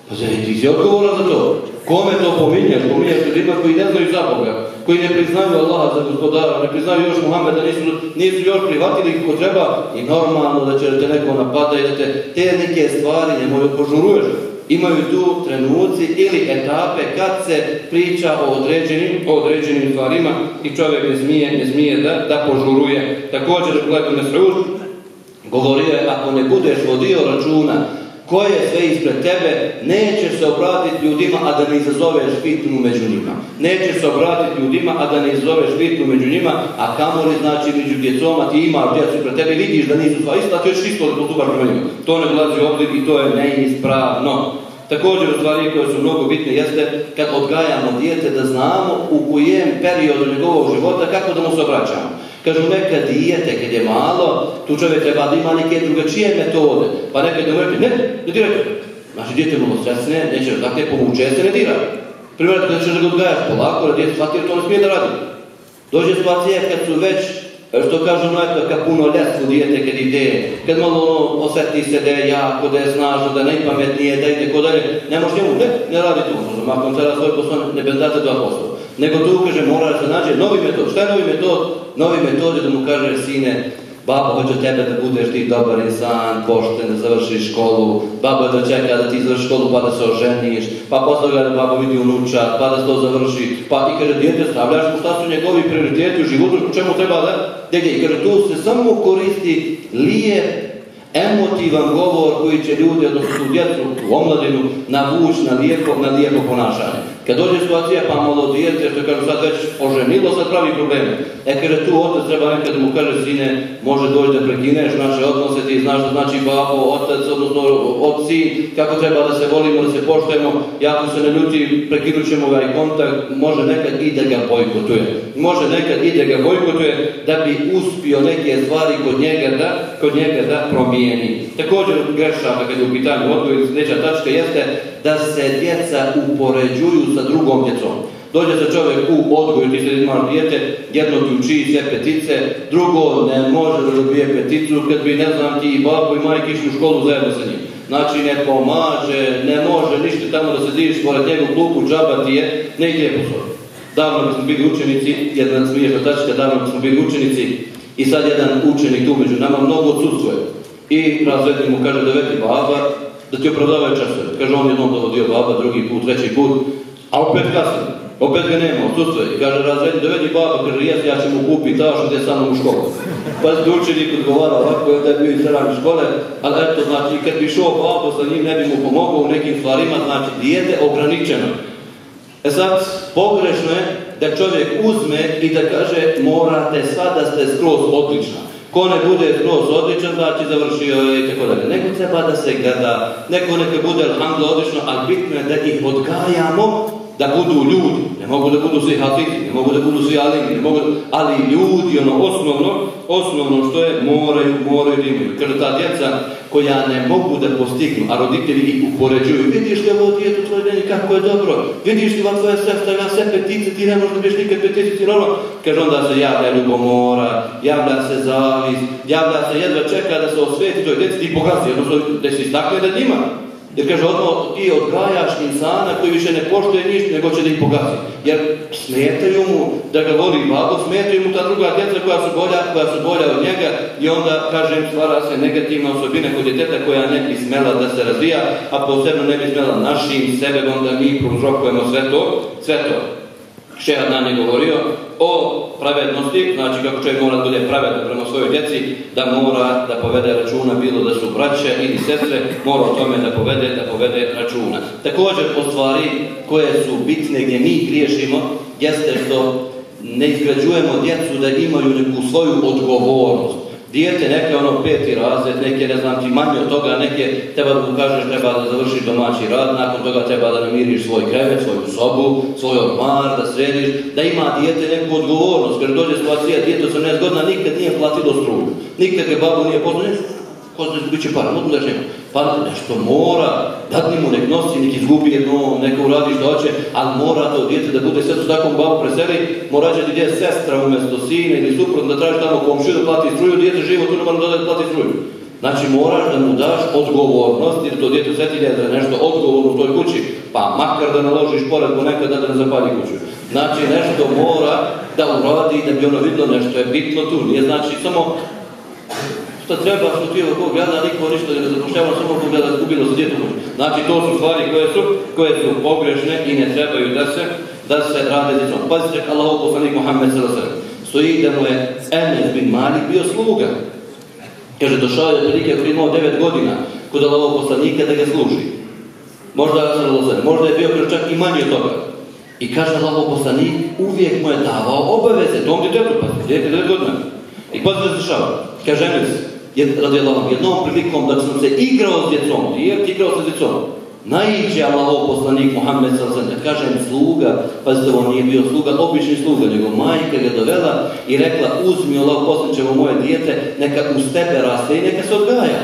Pa znači, ti si odgovoran za to. Kome to pominješ? Pominješ ljudima koji ne znaju za Boga koji ne priznaju Allaha za gospodara, ne priznaju još Muhammeda, nisu, nisu još prihvatili kako treba i normalno da će te neko napada i da te, te neke stvari moju požuruješ. Imaju tu trenuci ili etape kad se priča o određenim, određenim stvarima i čovjek ne zmije ne zmije da, da požuruje. Također, gledam Mesruž, govorio je, ako ne budeš vodio računa koje je sve ispred tebe, nećeš se obratiti ljudima, a da ne izazoveš bitnu među njima. Neće se obratiti ljudima, a da ne izazoveš bitnu među njima, a kamoli znači među djecom, a ti imaš djecu pred tebe, vidiš da nisu sva ista, to je čisto da postupaš prema njima. To ne dolazi u i to je neispravno. Također stvari koje su mnogo bitne jeste kad odgajamo djece da znamo u kojem periodu njegovog života kako da mu se obraćamo. Kažu neka dijete kad je malo, tu čovjek treba da ima neke drugačije metode. Pa nekad mu rekli, ne, ne dirajte. Znači dijete malo stresne, neće dakle povuče, se ne dira. Primjer, kada ćeš ga odgajati polako, da dijete shvatio to ne smije da radi. Dođe situacija kad su već e, što kažu, no eto, kad puno lesu dijete kad ide, kad malo ono, osjeti se da je jako, da je snažno, da je najpametnije, da ide ko dalje, ne može njemu, ne, ne radi to, znači ono, makon sada svoj posao ne bez date dva nego tu kaže mora da se nađe novi metod. Šta je novi metod? Novi metod je da mu kaže sine, baba hoće od tebe da budeš ti dobar insan, pošten, da završiš školu, baba da čeka da ti završiš školu pa da se oženiš, pa posle ga baba vidi unuča, pa da se to završi, pa ti kaže djete stavljaš mu šta su njegovi prioriteti u životu, čemu treba da Dekaj, kaže tu se samo koristi lije emotivan govor koji će ljudi, odnosno tu djecu, omladinu, navući na lijepo, na lijepo ponašanje. Kad dođe situacija pa malo dijete, što kažu sad već oženilo, sad pravi problem. E kada tu otac treba nekad mu kaže sine, može doći da prekineš naše odnose, ti znaš znači babo, otac, odnosno otci, kako treba da se volimo, da se poštujemo, jako se ne ljuti, prekinut ćemo ga i kontakt, može nekad i da ga bojkotuje. Može nekad i da ga bojkotuje da bi uspio neke stvari kod njega da kod njega da promijeni. Također grešava kad je u pitanju odgoj sljedeća tačka jeste da se djeca upoređuju sa drugom djecom. Dođe se čovjek u odgoju, ti se ima dijete, jedno ti uči sve petice, drugo ne može da dobije peticu, kad bi ne znam ti i babo i majke išli u školu zajedno sa njim. Znači ne pomaže, ne može ništa tamo da se diviš pored njegovu klupu, džaba ti je, negdje je Davno bi smo bili učenici, jedna smiješna tačka, davno smo bili učenici, i sad jedan učenik tu među nama mnogo odsutstvuje. I razrednik mu kaže da veti baba, da ti opravdavaju časove. Kaže, on jednom dovodio baba, drugi put, treći put, a opet kasno. Opet ga nema, odsutstvuje. I kaže, razrednik, dovedi baba, kaže, jes, ja ću mu kupiti ta što je samo u školu. Pa je učenik odgovara ovako, da je bio iz sredane škole, ali eto, znači, kad bi šao baba sa njim, ne bi mu pomogao u nekim stvarima, znači, dijete ograničeno. E sad, pogrešno je da čovjek uzme i da kaže morate sad da ste skroz odlična. Ko ne bude skroz odličan, znači završio je i tako dalje. Neko treba da se gada neko neka bude odlično, ali bitno je da ih odgajamo da budu ljudi, ne mogu da budu svi hafiti, ne mogu da budu svi alimi, ne mogu, ali ljudi, ono osnovno, osnovno što je, moraju, moraju da imaju. Kaže ta djeca koja ne mogu da postignu, a roditelji ih upoređuju. Vidiš li ovo djetu tvoje deni, kako je dobro, vidiš li vam tvoje sestra, ima sve petice, ti ne možeš da biš nikad petici, ono, kaže onda se javlja ljubomora, javlja se zavis, javlja se jedva čeka da se osveti toj djeci, ti bogatstvo, odnosno da se stakle da njima. Jer kaže, odmah ono ti odgajaš insana koji više ne poštuje ništa, nego će da ih pogazi. Jer smetaju mu da ga voli babo, smetaju mu ta druga djeca koja su bolja, koja su bolja od njega i onda, kažem, stvara se negativna osobina kod djeteta koja ne bi smela da se razvija, a posebno ne bi smela našim sebe, onda mi uzrokujemo sve to, sve to nam je govorio o pravednosti, znači kako čovjek mora da bude pravedan prema svojoj djeci, da mora da povede računa, bilo da su braće ili sestre, mora o tome da povede, da povede računa. Također, po stvari koje su bitne gdje mi griješimo, jeste što ne izgrađujemo djecu da imaju neku svoju odgovornost Dijete neke ono peti razred, neke ne znam ti manje od toga, neke treba da mu kažeš treba da završiš domaći rad, nakon toga treba da namiriš svoj krevet, svoju sobu, svoj ormar, da središ, da ima dijete neku odgovornost. Kada dođe situacija, dijete 18 godina nikad nije platilo struju, nikad je babu nije poznao, ko zna izgubit će par, odmah da Pa nešto mora, dadni mu nek nosi, nek izgubi jedno, neko uradi što hoće, ali mora to djete da bude sve s takvom babu preseli, mora će gdje sestra umjesto sine ili suprotno da traži tamo komšiju da plati struju, djete živo tu ne mora dodati da plati struju. Znači moraš da mu daš odgovornost jer to djete sveti da je nešto odgovorno u toj kući, pa makar da naložiš pored ponekad da ne zapali kuću. Znači nešto mora da uradi da bi ono vidno nešto je bitno tu. Nije znači samo Šta treba što ti oko gleda, niko ništa ne zapošljava, samo kog gleda zgubilo s djetom. Znači to su stvari koje su, koje su pogrešne i ne trebaju da se, da se rade djetom. Pazite, Allahu poslanik Muhammed sallallahu stoji da mu je Enes bin Malik bio sluga. Kaže, došao je prilike koji imao devet godina kod Allah poslanika da ga služi. Možda, možda je bio čak i manje od toga. I kaže Allahov poslanik, uvijek mu je davao obaveze, je treba, pa djeti devet godina. I pa se dešava, kaže Enes, jer, jednom prilikom da sam se igrao s djecom, ti igrao sa djecom, naiđe Allahov poslanik Muhammed sallallahu alejhi kaže sluga, pazite on nije bio sluga, obični sluga, nego majka ga dovela i rekla uzmi Allahov ćemo moje dijete, neka uz tebe raste i neka se odgaja.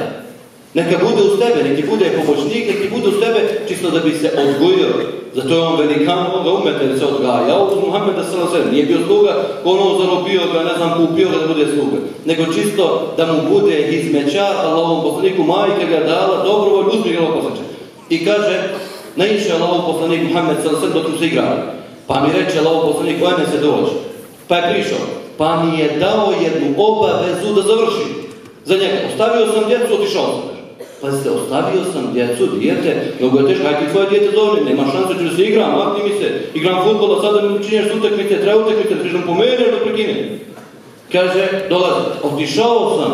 Neka bude uz tebe, neki bude pomoćnik, neki bude uz tebe čisto da bi se odgojio zato je on velikan od se odgajao uz muhammed s.a.v. Nije bio sluga, ono zarobio ga, ne znam, kupio ga da bude sluga. Nego čisto da mu bude izmećar, ali ovom poslaniku majka ga dala volj, uzmi ga I kaže, ne iše Allahov poslanik Muhammed s.a.v. dok mu se igrali. Pa mi reče ovo poslanik, ajme se dođe. Pa je prišao. Pa mi je dao jednu obavezu da završi. Za njega. Ostavio sam djecu, otišao sam. Pazite, ostavio sam djecu, dijete, mnogo je teško, hajde tvoje dijete zove, nema šanse, ću se igram, makni mi se, igram futbola, sada mi učinješ utakmice, treba utakmice, trebaš nam pomeneš da prekine. Kaže, dolazi, otišao sam,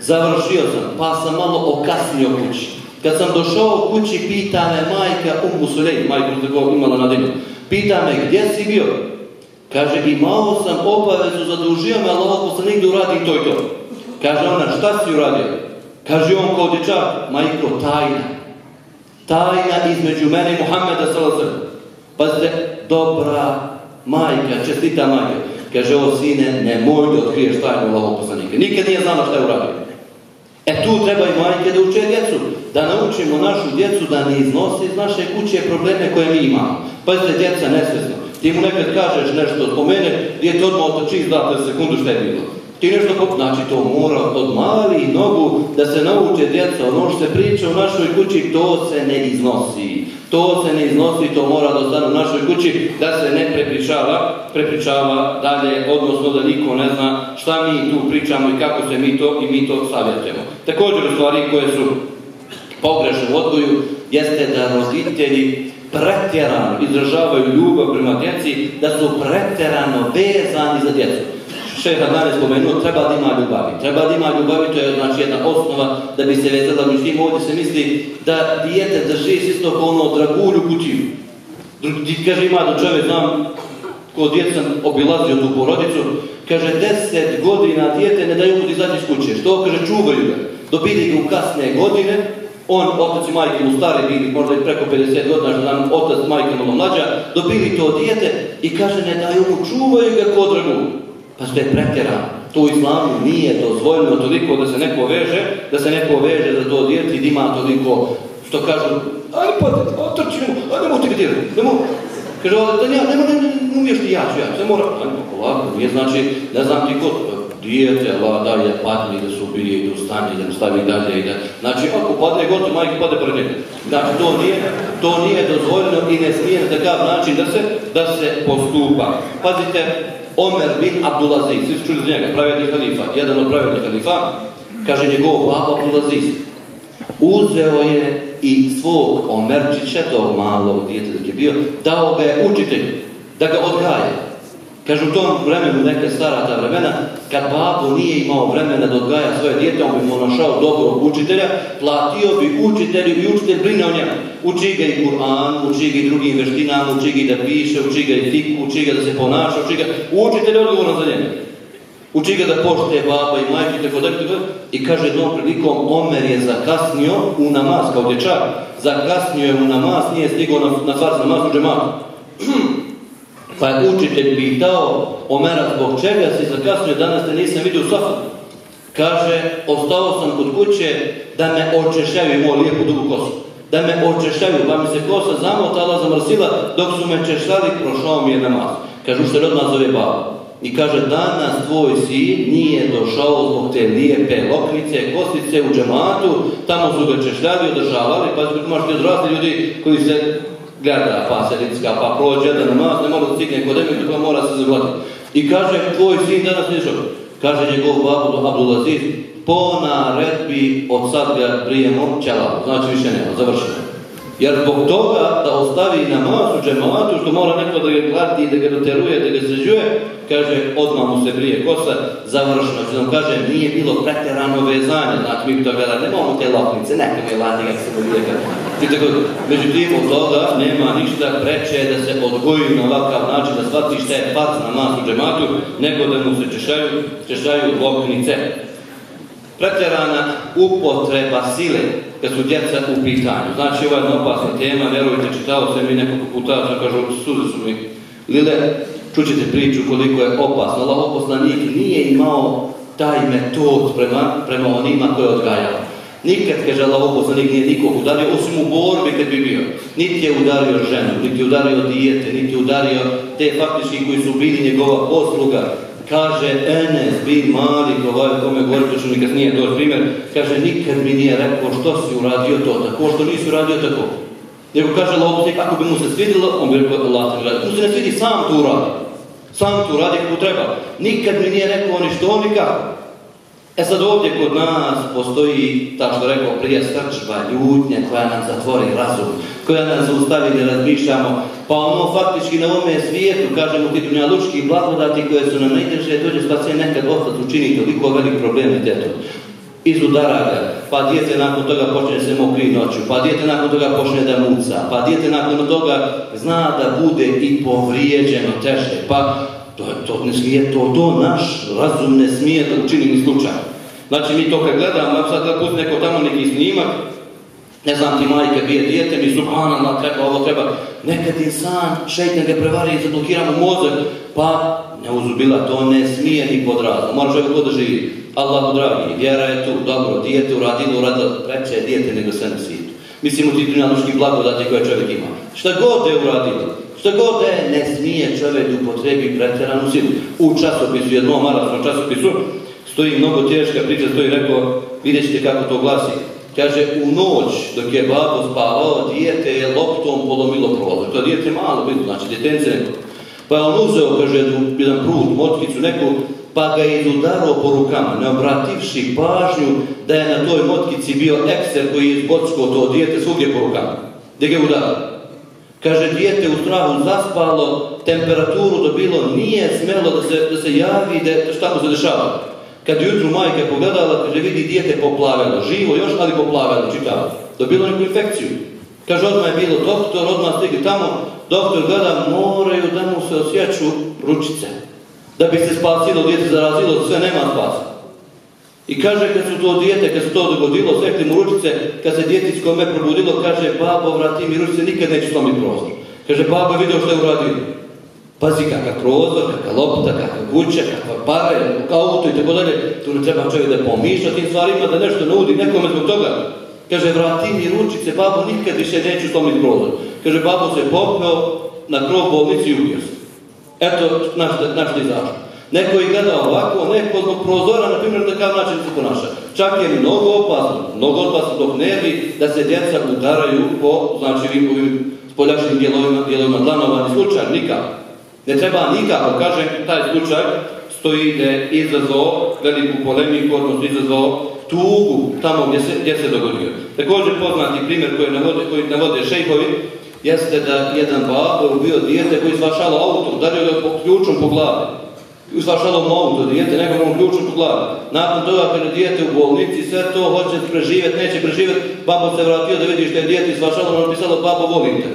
završio sam, pa sam malo okasnio kući. Kad sam došao kući, pita me majka, um, u musulej, majka imala na dinu, pita me gdje si bio? Kaže, imao sam obavezu, zadužio me, ali ovo se uradio uradi to i to. Kaže ona, šta si uradio? Kaže on kao dječak, majko, tajna. Tajna između mene i Muhammeda Pa Pazite, dobra majka, čestita majka. Kaže, osine sine, nemoj da otkriješ tajnu Allahog poslanika. Nikad nije znala šta je uradio. E tu treba i majke da uče djecu. Da naučimo našu djecu da ne iznosi iz naše kuće probleme koje mi imamo. Pa Pazite, djeca nesvjesno. Ti mu nekad kažeš nešto, od mene djete odmah otoči, 20 sekundu što je bilo. Ti kako, znači to mora od mali nogu da se nauče djeca, ono što se priča u našoj kući, to se ne iznosi. To se ne iznosi, to mora da u našoj kući, da se ne prepričava, prepričava dalje, odnosno da niko ne zna šta mi tu pričamo i kako se mi to i mi to savjetujemo. Također stvari koje su pogrešne u odgoju jeste da roditelji pretjerano izražavaju ljubav prema djeci, da su pretjerano vezani za djecu šeha Dane spomenuo, treba da ima ljubavi. Treba da ima ljubavi, to je znači jedna osnova da bi se vezala u njim. Ovdje se misli da dijete drži isto kao ono dragulju kućinu. kaže ima da čovjek znam, ko djeca sam obilazio tu porodicu, kaže deset godina dijete ne daju mu izaći iz kuće. Što? Kaže čuvaju ga. Dobili ga u kasne godine, on, otac i majke mu stari bili, možda i preko 50 godina, što znam, otac, majke malo mlađa, dobili to dijete i kaže ne daju mu, čuvaju ga kod pa je pretjerano, To u islamu nije dozvoljeno toliko da se neko veže, da se neko veže za to djeti i ima toliko što kažu, aj pa, otrčimo, aj nemoj ti djeti, nemoj. Kaže, da nema nemoj, ne, ne, umiješ ti ja ću, ja se mora. moram. pa, polako, nije znači, ne znam ti ko, dijete, ali da je patni da se ubije, da ustane, da stavi dalje i da... Znači, ako padne gotovo, majke pade pred njega. Znači, to nije, to nije dozvoljeno i ne smije na takav način da se, da se postupa. Pazite, Omer bin Abdulaziz, svi čuli za njega, pravedni halifa, jedan od pravednih halifa, kaže njegov baba Abdulaziz. Uzeo je i svog Omerčića, tog malog djeteta je bio, dao ga je učitelj da ga odgaje. Kažu u tom vremenu, neke stara ta vremena, kad babo nije imao vremena da odgaja svoje dijete, on bi mu našao dobrog učitelja, platio bi učitelju i učitelj brine o njemu. Uči ga i Kur'an, uči ga i drugim veštinama, uči ga i da piše, uči ga i tiku, uči ga da se ponaša, uči ga... Učitelj je odgovoran za njega. Uči ga da poštuje baba i majke i tako I kaže jednom prilikom, Omer je zakasnio u namaz kao dječak. Zakasnio je u namaz, nije stigao na, na namaz u pa je učitelj pitao Omera zbog čega si zakasnio danas te nisam vidio u Kaže, ostao sam kod kuće da me očešljaju moj lijepu dugu kosu. Da me očešavi pa mi se kosa zamotala, zamrsila, dok su me češali prošao mi je namaz. Kažu se rodna zove baba. I kaže, danas tvoj sin nije došao zbog te lijepe loknice, kosice u džematu, tamo su ga češljali održavali, pa su možete odrasli ljudi koji se gleda pa se ritska, pa prođe jedan namaz, ne može da stigne kod eme, pa mora se zaglati. I kaže, tvoj sin danas što? Kaže njegov babu Abdulaziz, po naredbi od sad ga prijemo ćela, Znači više nema, završeno. Jer zbog toga da ostavi namaz u džemalatu, što mora neko da ga glati, da ga doteruje, da ga sređuje, kaže, odmah mu se prije kosa, završeno. Znači nam kaže, nije bilo pretjerano vezanje, znači mi to gleda, nemamo te lopnice, nekome je lati, kako se i međutim, od toga nema ništa preče da se odgoji na ovakav način, da shvati šta je pac na masu džematu, nego da mu se češaju, češaju loknice. Pretjerana upotreba sile kad su djeca u pitanju. Znači, ovo je jedna opasna tema, vjerujte, čitao sam mi nekoliko puta, da kažu, suze su mi lile, čućete priču koliko je opasno. Allah oposlanik nije imao taj metod prema, prema onima koje je odgajao. Nikad, kaže Allah, za nije nikog udario, osim u borbi kad bi bio. Niti je udario ženu, niti je udario dijete, niti je udario te faktički koji su bili njegova posluga. Kaže Enes bi mali, ovaj kome govorim, to nikad nije to primjer, kaže nikad mi nije rekao što si uradio to tako, što nisi uradio tako. Nego kaže Allah, ako bi mu se svidilo, on bi rekao Allah Tu se ne svidi, sam to uradi. Sam to uradi kako treba. Nikad mi nije rekao ništa onika. E sad ovdje kod nas postoji, tako što rekao prije, srčba, ljutnja koja nam zatvori razum, koja nam zaustavi da razmišljamo, pa ono faktički na ovome svijetu, kažemo ti dunjalučki blagodati koje su nam najteže, dođe se nekad ostat učiniti, toliko velik problem Iz Izudara ga, pa dijete nakon toga počne se mokri noću, pa dijete nakon toga počne da muca, pa dijete nakon toga zna da bude i povrijeđeno teže, pa to, to ne smije, to, to naš razum ne smije da učini ni slučajno. Znači mi to kad gledamo, sad da pusti neko tamo neki snimak, ne znam ti majke bije dijete, mi subhanallah treba, ovo treba. Nekad insan, šeitne ga prevari i zablokira mozak, pa ne uzubila, to ne smije ni pod razum. Mora čovjek živi. Allah dragi, vjera je tu, dobro, dijete uradilo, uradilo, preće je dijete nego sve na svijetu. Mislim u ti dunjaluški blagodati koje čovjek ima. Šta god je uradilo, što god je, ne smije čovjek upotrebi pretjeranu silu. U časopisu, jednom arabskom časopisu, stoji mnogo teška priča, stoji rekao, vidjet ćete kako to glasi. Kaže, u noć dok je babo spavao, dijete je loptom polomilo prozor. To dijete malo bilo, znači djetence neko. Pa je on uzeo, kaže, jedan prut, motkicu neku, pa ga je izudarao po rukama, ne obrativši pažnju da je na toj motkici bio ekser koji je izbockao to dijete svugdje po rukama. Gdje ga je udarao? Kaže, dijete u strahu zaspalo, temperaturu dobilo, nije smelo da se, da se javi, da, šta mu se dešava. Kad jutru majka pogledala, kaže, vidi dijete poplaveno, živo još, ali poplaveno, čitava. Dobilo neku infekciju. Kaže, odmah je bilo doktor, odmah stigli tamo, doktor gleda, moraju da mu se osjeću ručice. Da bi se spasilo, dijete zarazilo, sve nema spasa. I kaže kad su to dijete, kad se to dogodilo, svekli mu ručice, kad se djeti s kome probudilo, kaže babo vrati mi ručice, nikad neću slomiti prozor. Kaže babo vidio što je uradio. Pazi kakav prozor, kakva lopta, kakva kuća, kakva pare, auto i tako dalje. Tu ne treba čovjek da pomišlja tim stvarima, da nešto nudi nekome zbog toga. Kaže vrati mi ručice, babo nikad više neću slomiti prozor. Kaže babo se popeo na krov bolnici i ubio se. Eto naš, naš izašao. Neko ih gledao ovako, neko zbog prozora, na primjer, da takav način se ponaša. Čak je mnogo opasno, mnogo opasno dok bi da se djeca udaraju po, znači, ovim spoljašnjim dijelovima, dijelovima dlanova, slučaj, nikako. Ne treba nikako, kažem, taj slučaj stoji da je izazo veliku polemiku, odnosno izazo, tugu tamo gdje se, gdje se dogodio. Također poznati primjer koji navode, koji navode šejhovi jeste da jedan babo bio dijete koji svašalo auto, udario ga ključom po glavi uslašalo novu to dijete, nego vam ključu pod glavu. Nakon toga kada je dijete u bolnici, sve to hoće preživjeti, neće preživjeti, babo se vratio da vidi što je dijete islašalo, napisalo babo volim te.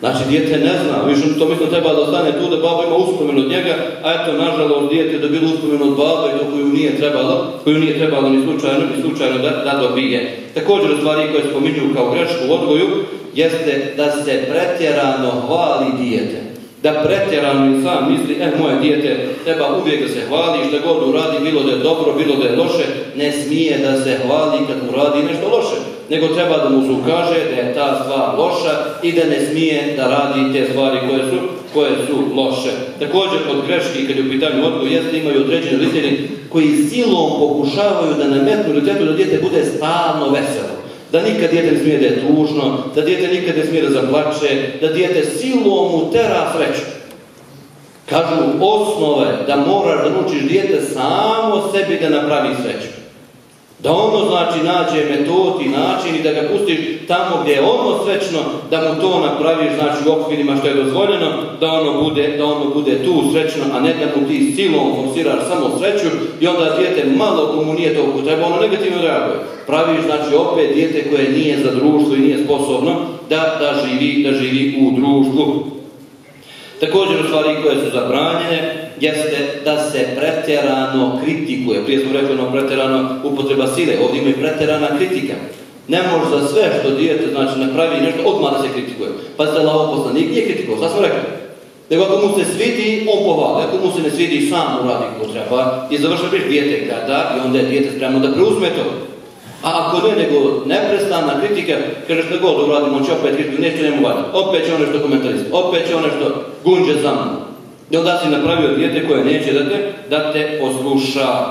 Znači, dijete ne zna, više to mislim treba da ostane tu, da babo ima uspomenu od njega, a eto, nažalost, dijete dobilo uspomenu od i to koju nije trebalo, koju nije trebalo ni slučajno, ni slučajno da, dobije. Također, stvari koje spominju kao grešku u odgoju, jeste da se pretjerano hvali dijete da pretjerano sam misli, e moje dijete treba uvijek da se hvali, što god uradi, bilo da je dobro, bilo da je loše, ne smije da se hvali kad uradi nešto loše, nego treba da mu se ukaže da je ta stvar loša i da ne smije da radi te stvari koje su, koje su loše. Također od greški, kad je u pitanju odgoj, jeste imaju određeni roditelji koji silom pokušavaju da nametnu roditetu da dijete bude stalno veselo da nikad djete ne smije da je tužno, da dijete nikad ne smije da zaplače, da dijete silom utera sreću. Kažu osnove da moraš da naučiš dijete samo sebi da napravi sreću. Da ono znači nađe metod i način i da ga pustiš tamo gdje je ono srećno, da mu to napraviš znači u okvirima što je dozvoljeno, da ono bude, da ono bude tu srećno, a ne da mu ti silom forsiraš samo sreću i onda djete malo komu nije to treba, ono negativno reaguje. Praviš znači opet dijete koje nije za društvo i nije sposobno da, da, živi, da živi u društvu. Također stvari koje su zabranjene, jeste da se pretjerano kritikuje. Prije smo rekli ono pretjerano upotreba sile, ovdje ima i pretjerana kritika. Ne može za sve što dijete, znači napravi nešto, odmah da se kritikuje. Pa se lao poslanik nije kritikovao, sad smo rekli. Nego ako mu se svidi, on povali. Ako mu se ne svidi, sam uradi ko treba. I završa priš dijete kada i onda je dijete spremno da preuzme to. A ako ne, nego neprestana kritika, kaže što god uradimo, on će opet kritikati, neće mu vada Opet će on nešto komentarizati, opet će on nešto gunđe za mnom. I da si napravio dijete koje neće da te, da te posluša?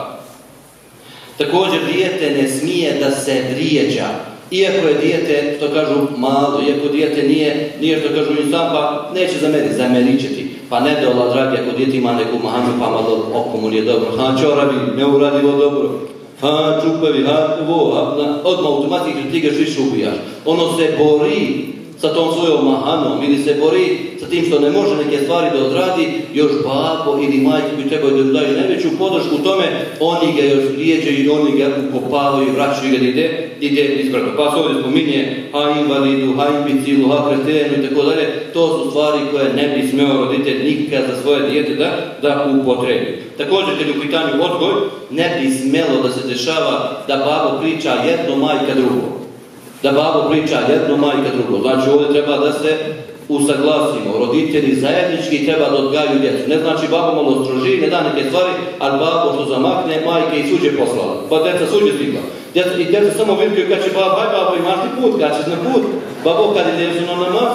Također, dijete ne smije da se vrijeđa. Iako je dijete, što kažu, malo, iako dijete nije, nije što kažu sam, pa neće za mene, za Pa ne da, Allah dragi, ako dijete ima neku mahanu, pa malo oko mu nije dobro. Ha, čoravi, ne radilo dobro. Ha, čupavi, ha, vo, ha, odmah automatski ti ga šiš ubijaš. Ono se bori sa tom svojom mahanom ili se bori sa tim što ne može neke stvari da odradi, još babo ili majku bi trebali da mu daju najveću podršku u tome, oni ga još prijeđe i oni ga ukopavaju, vraćaju ga ide, ide izbrano. Pa se ovdje spominje ha invalidu, ha imbicilu, ha kretenu i tako dalje, to su stvari koje ne bi smio roditelj nikad za svoje dijete da, da upotrebi. Također kad je u pitanju odgoj, ne bi smjelo da se dešava da babo priča jedno, majka drugo da babo priča jedno, majka drugo. Znači ovdje treba da se usaglasimo. Roditelji zajednički treba da odgaju djecu. Ne znači babo malo stroži, ne da neke stvari, ali babo što zamakne, majke i suđe poslala. Pa djeca suđe stigla. I djeca samo vidjaju kad će babo, aj babo imaš ti put, kad ćeš na put. Babo kad ide su na namaz,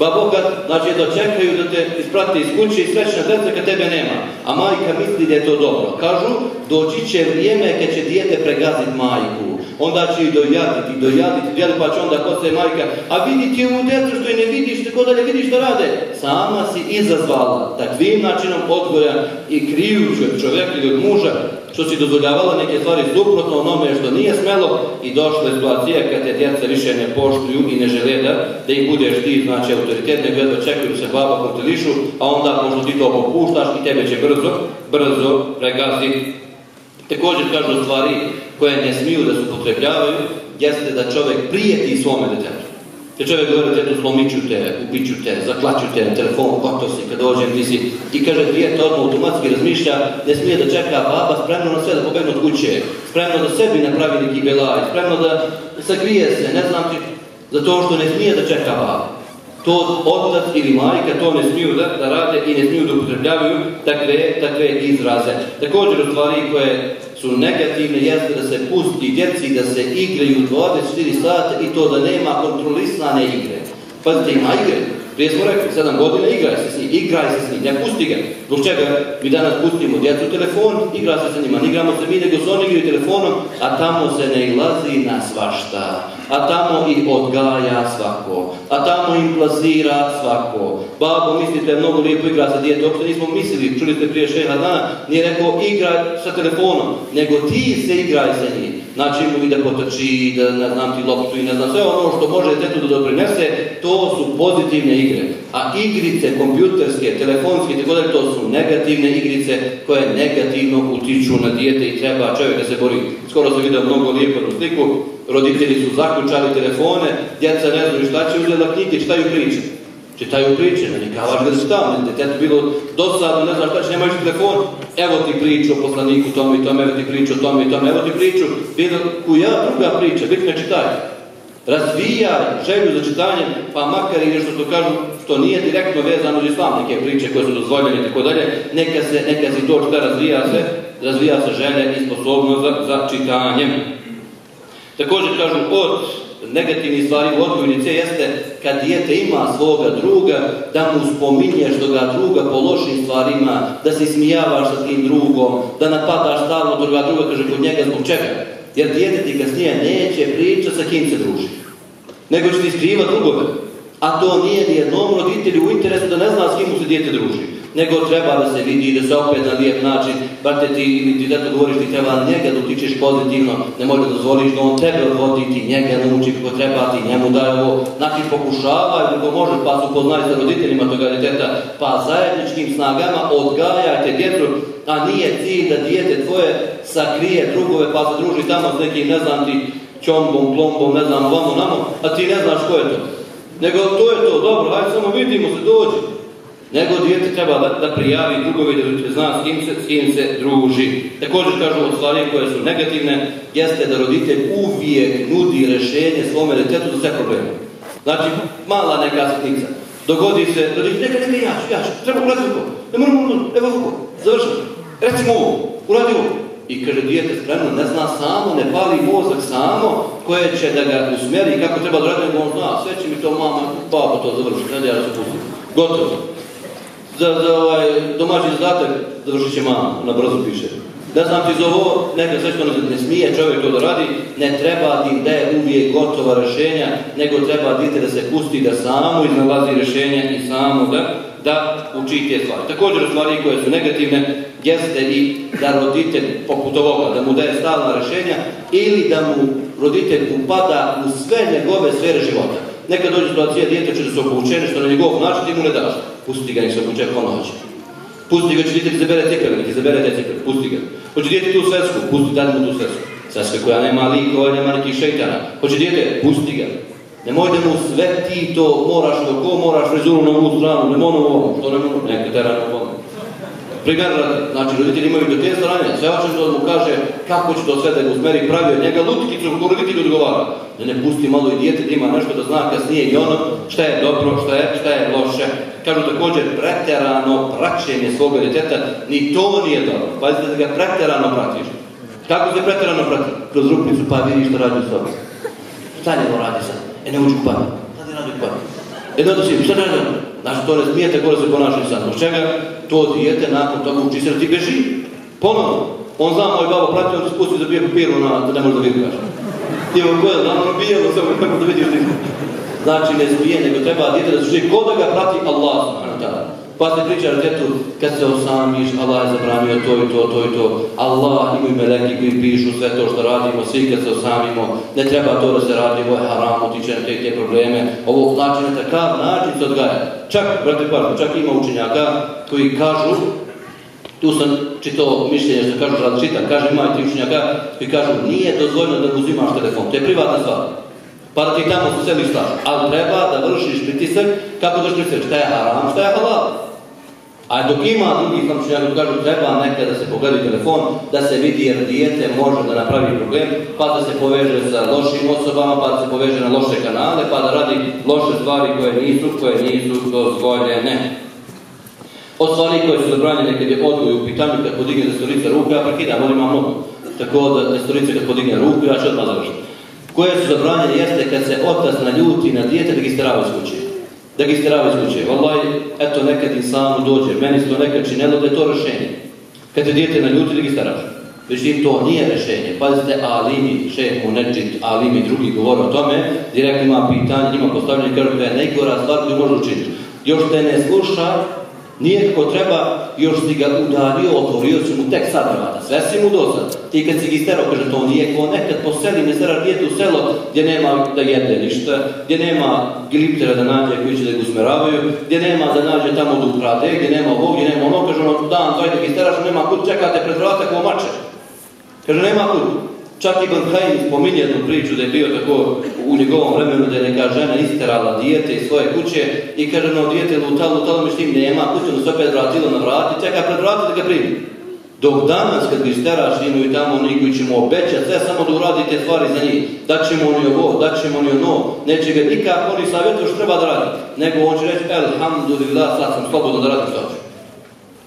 babo kad, znači da čekaju da te isprati iz kuće i srećna djeca kad tebe nema. A majka misli da je to dobro. Kažu, doći će vrijeme kad će dijete pregaziti majku onda će i dojaditi, i dojaditi djelu, pa će onda kod se majka, a vidi ti u djecu što i ne vidiš, tako da ne vidiš što rade. Sama si izazvala takvim načinom odgoja i krijući od čovjeka ili od muža, što si dozvoljavala neke stvari suprotno onome što nije smelo i došlo je situacija kad te djeca više ne poštuju i ne žele da, ih budeš ti, znači autoritetne, nego očekuju se baba kontilišu, a onda možda ti to popuštaš i tebe će brzo, brzo pregaziti Također kažu stvari koje ne smiju da se upotrebljavaju, jeste da čovjek prijeti svome detetu. Te čovjek govori detetu slomiću te, ubiću te, zaklaću te, telefon, kako si, kad dođem ti I kaže dijete odmah automatski razmišlja, ne smije da čeka baba spremno na sve da pobegne od kuće, spremno da sebi napravi neki belaj, spremno da sakrije se, ne znam ti, zato što ne smije da čeka baba. To otac ili majka to ne smiju da, rade i ne smiju da upotrebljavaju takve, takve izraze. Također u stvari koje su negativne jeste da se pusti djeci da se igraju 24 sata i to da nema kontrolisane igre. Pazite, ima igre. Prije smo rekli, sedam godina igraj se s njim, igraj se s njim, ne pusti ga. Zbog čega mi danas pustimo djecu telefon, igra se s njima, ne igramo se mi, nego se oni igraju telefonom, a tamo se ne ilazi na svašta. A tamo ih odgaja svako, a tamo im plazira svako. Babo, mislite, mnogo lijepo igra sa djetom, uopće nismo mislili, čuli ste prije šeha dana, nije rekao igraj sa telefonom, nego ti se igraj sa njim znači mu ide potrči, da ne znam ti loptu i ne znam sve ono što može djetetu da doprinese, to su pozitivne igre. A igrice kompjuterske, telefonske, tako da to su negativne igrice koje negativno utiču na dijete i treba čovjek da se bori. Skoro sam vidio mnogo lijepo lijepu sliku, roditelji su zaključali telefone, djeca ne znaju šta će uzeti na šta ju priča. Čitaju priče, meni kavaš da čitam, te detetu bilo dosadno, ne znaš šta će, nemaš telefon, evo ti priču o poslaniku tome i tome, evo ti priču o tome i tome, evo ti priču, bilo kuja druga priča, bitno ne čitajte. Razvija želju za čitanje, pa makar i nešto što kažu, što nije direktno vezano za islam, neke priče koje su dozvoljene i tako dalje, neka se, neka se to što razvija se, razvija se žene i sposobnost za, čitanje. Također kažu, od negativnih stvari u odgojnice jeste kad dijete ima svoga druga, da mu spominješ da druga po lošim stvarima, da se smijavaš sa tim drugom, da napadaš stalno druga druga, kaže kod njega zbog čega. Jer dijete ti kasnije neće pričati sa kim se druži. Nego će ti skrivati drugove. A to nije jednom roditelju u interesu da ne zna s kim mu se dijete druži nego treba da se vidi i da se opet na lijep način, brate ti ili ti zato govoriš ti treba njega da utičeš pozitivno, ne može dozvoliš da on tebe odvodi, ti njega nauči kako treba, ti njemu je ovo, znači pokušavaj kako može, pa su poznali sa roditeljima toga deteta, pa zajedničkim snagama odgajajte djetru, a nije cilj da dijete tvoje sakrije drugove pa se druži tamo s nekim, ne znam ti, čombom, plombom, ne znam, vamo, namo, a ti ne znaš ko je to. Nego to je to, dobro, hajde samo vidimo se, dođi. Nego dijete treba da, da prijavi drugovi da zna s kim se, s kim se druži. Također kažu od stvari koje su negativne, jeste da roditelj uvijek nudi rješenje svome djetetu za sve probleme. Znači, mala neka sitnica. Dogodi se, roditelj, neka, neka, ja ću, ja ću, treba uraditi ovo, ne moram, evo ovo, završi, recimo ovo, uradi ovo. I kaže, dijete spremno, ne zna samo, ne pali mozak samo, koje će da ga usmjeri kako treba da radi, on zna, sve će mi to mama, papa to završi, ne da ja Gotovo za, za ovaj domaći zadatak završit će mama, na brzo piše. Da znam ti za ovo, neka sve što ne smije čovjek to da radi, ne treba ti da je uvijek gotova rješenja, nego treba dite da se pusti da samo iznalazi rješenja i samo da, da uči te stvari. Također stvari koje su negativne jeste i da roditelj poput ovoga, da mu daje stalna rješenja ili da mu roditelj upada u sve njegove sfere života. Neka dođe situacija, djete će da se obučeni, što na njegov način ti mu ne daš pusti ga, ništa počeje hoće. Pusti ga, će djetek izabere cipele, neki izabere te cipele, pusti ga. Hoće djete tu svesku, pusti, dati mu tu svesku. sve, koja nema ovaj nema nekih šeitana. Hoće djete, pusti ga. Nemoj da mu sve ti to moraš to ko, moraš rezuru na ovu stranu, ne ono ovo, što ne mogu, neka te rano pomoći. Primjer, znači roditelji imaju do te strane, sve vaše što mu kaže kako će to sve da ga usmeri pravi od njega, lutki, kako roditelji odgovara. Da ne pusti malo i dijete da ima nešto da zna kasnije i ono šta je dobro, šta je loše, Kažu također pretjerano praćenje svoga djeteta, ni to nije dobro. Pazite da ga pretjerano pratiš. Kako se pretjerano prati? Kroz rupnicu pa vidiš što radi u sobi. Šta radi sad? E ne uđu pati. Šta radi pati. E da si, šta radi? Znači to ne smijete gore se ponašaju sad. Od čega to dijete nakon toga uči se da ti beži? Ponovno. On zna moj babo prati, on se spusti za bijeku piru, na, da ne može da vidi kaže. I on gleda, ono bijelo se, kako da vidi znači ne zbije, nego treba djete da služi ko da ga prati Allah Pa se priča na kad se osamiš, Allah je zabranio to i to, to i to. Allah imaju meleki koji pišu sve to što radimo, svi kad se osamimo, ne treba to da se radi, ovo je haram, utiče na te, te probleme. Ovo znači na takav način se odgaja. Čak, brate pažno, čak ima učenjaka koji kažu, tu sam čitao mišljenje što kažu različita, kaže ima ti učenjaka koji kažu nije dozvoljno da uzimaš telefon, to je privatna stvar tamo su sebi šta, ali treba da vršiš pritisak kako da se šta je haram, šta je halal. A dok ima drugi ja koji kažu treba nekada da se pogledi telefon, da se vidi jer dijete može da napravi problem, pa da se poveže sa lošim osobama, pa da se poveže na loše kanale, pa da radi loše stvari koje nisu, koje nisu dozvoljene. Od stvari koje su zabranjene kad je odgoj u pitanju, kad podigne destorica ruke, ja prekidam, on ima Tako da destorica kad podigne ruku, ja ću odmah završiti koje su zabranjene jeste kad se otac ljuti na dijete da istrava iz kuće. Da istrava iz kuće. Valaj, eto nekad i samo dođe. Meni se to nekad činelo da je to rješenje. Kad se dijete na da gi Već Međutim, to nije rješenje. Pazite, Alimi, še mu nečit, mi drugi govore o tome, direktno ima pitanje, ima postavljanje, kaže da je najgora stvar koju može učiniti. Još te ne sluša, nije kako treba, još si ga udario, otvorio si mu tek sad vrata, sve si mu dozad. Ti kad si gisterao, kaže, to nije ko nekad po seli, ne zara dijete u selo gdje nema da jede ništa, gdje nema gliptera da nađe koji će da ga usmeravaju, gdje nema da nađe tamo da Prade, gdje nema ovog, gdje nema ono, kaže ono, dan, dajte gisteraš, nema kut, čekate pred vrata ko mače. Kaže, nema kut. Čak i Gonhain spominje jednu priču da je bio tako u njegovom vremenu da je neka žena isterala dijete iz svoje kuće i kaže no dijete lutalo, lutalo mi štim nema, nema, kućno se opet vratilo na vrat i čeka pred vratom da ga primi. Dok danas kad ga isteraš i tamo oni koji će mu obećati sve samo da uradite stvari za njih. Da ćemo oni ovo, da ćemo oni ono, neće ga nikako oni savjetuju što treba da radi. Nego on će reći, elhamdulillah, sad sam slobodno da radim što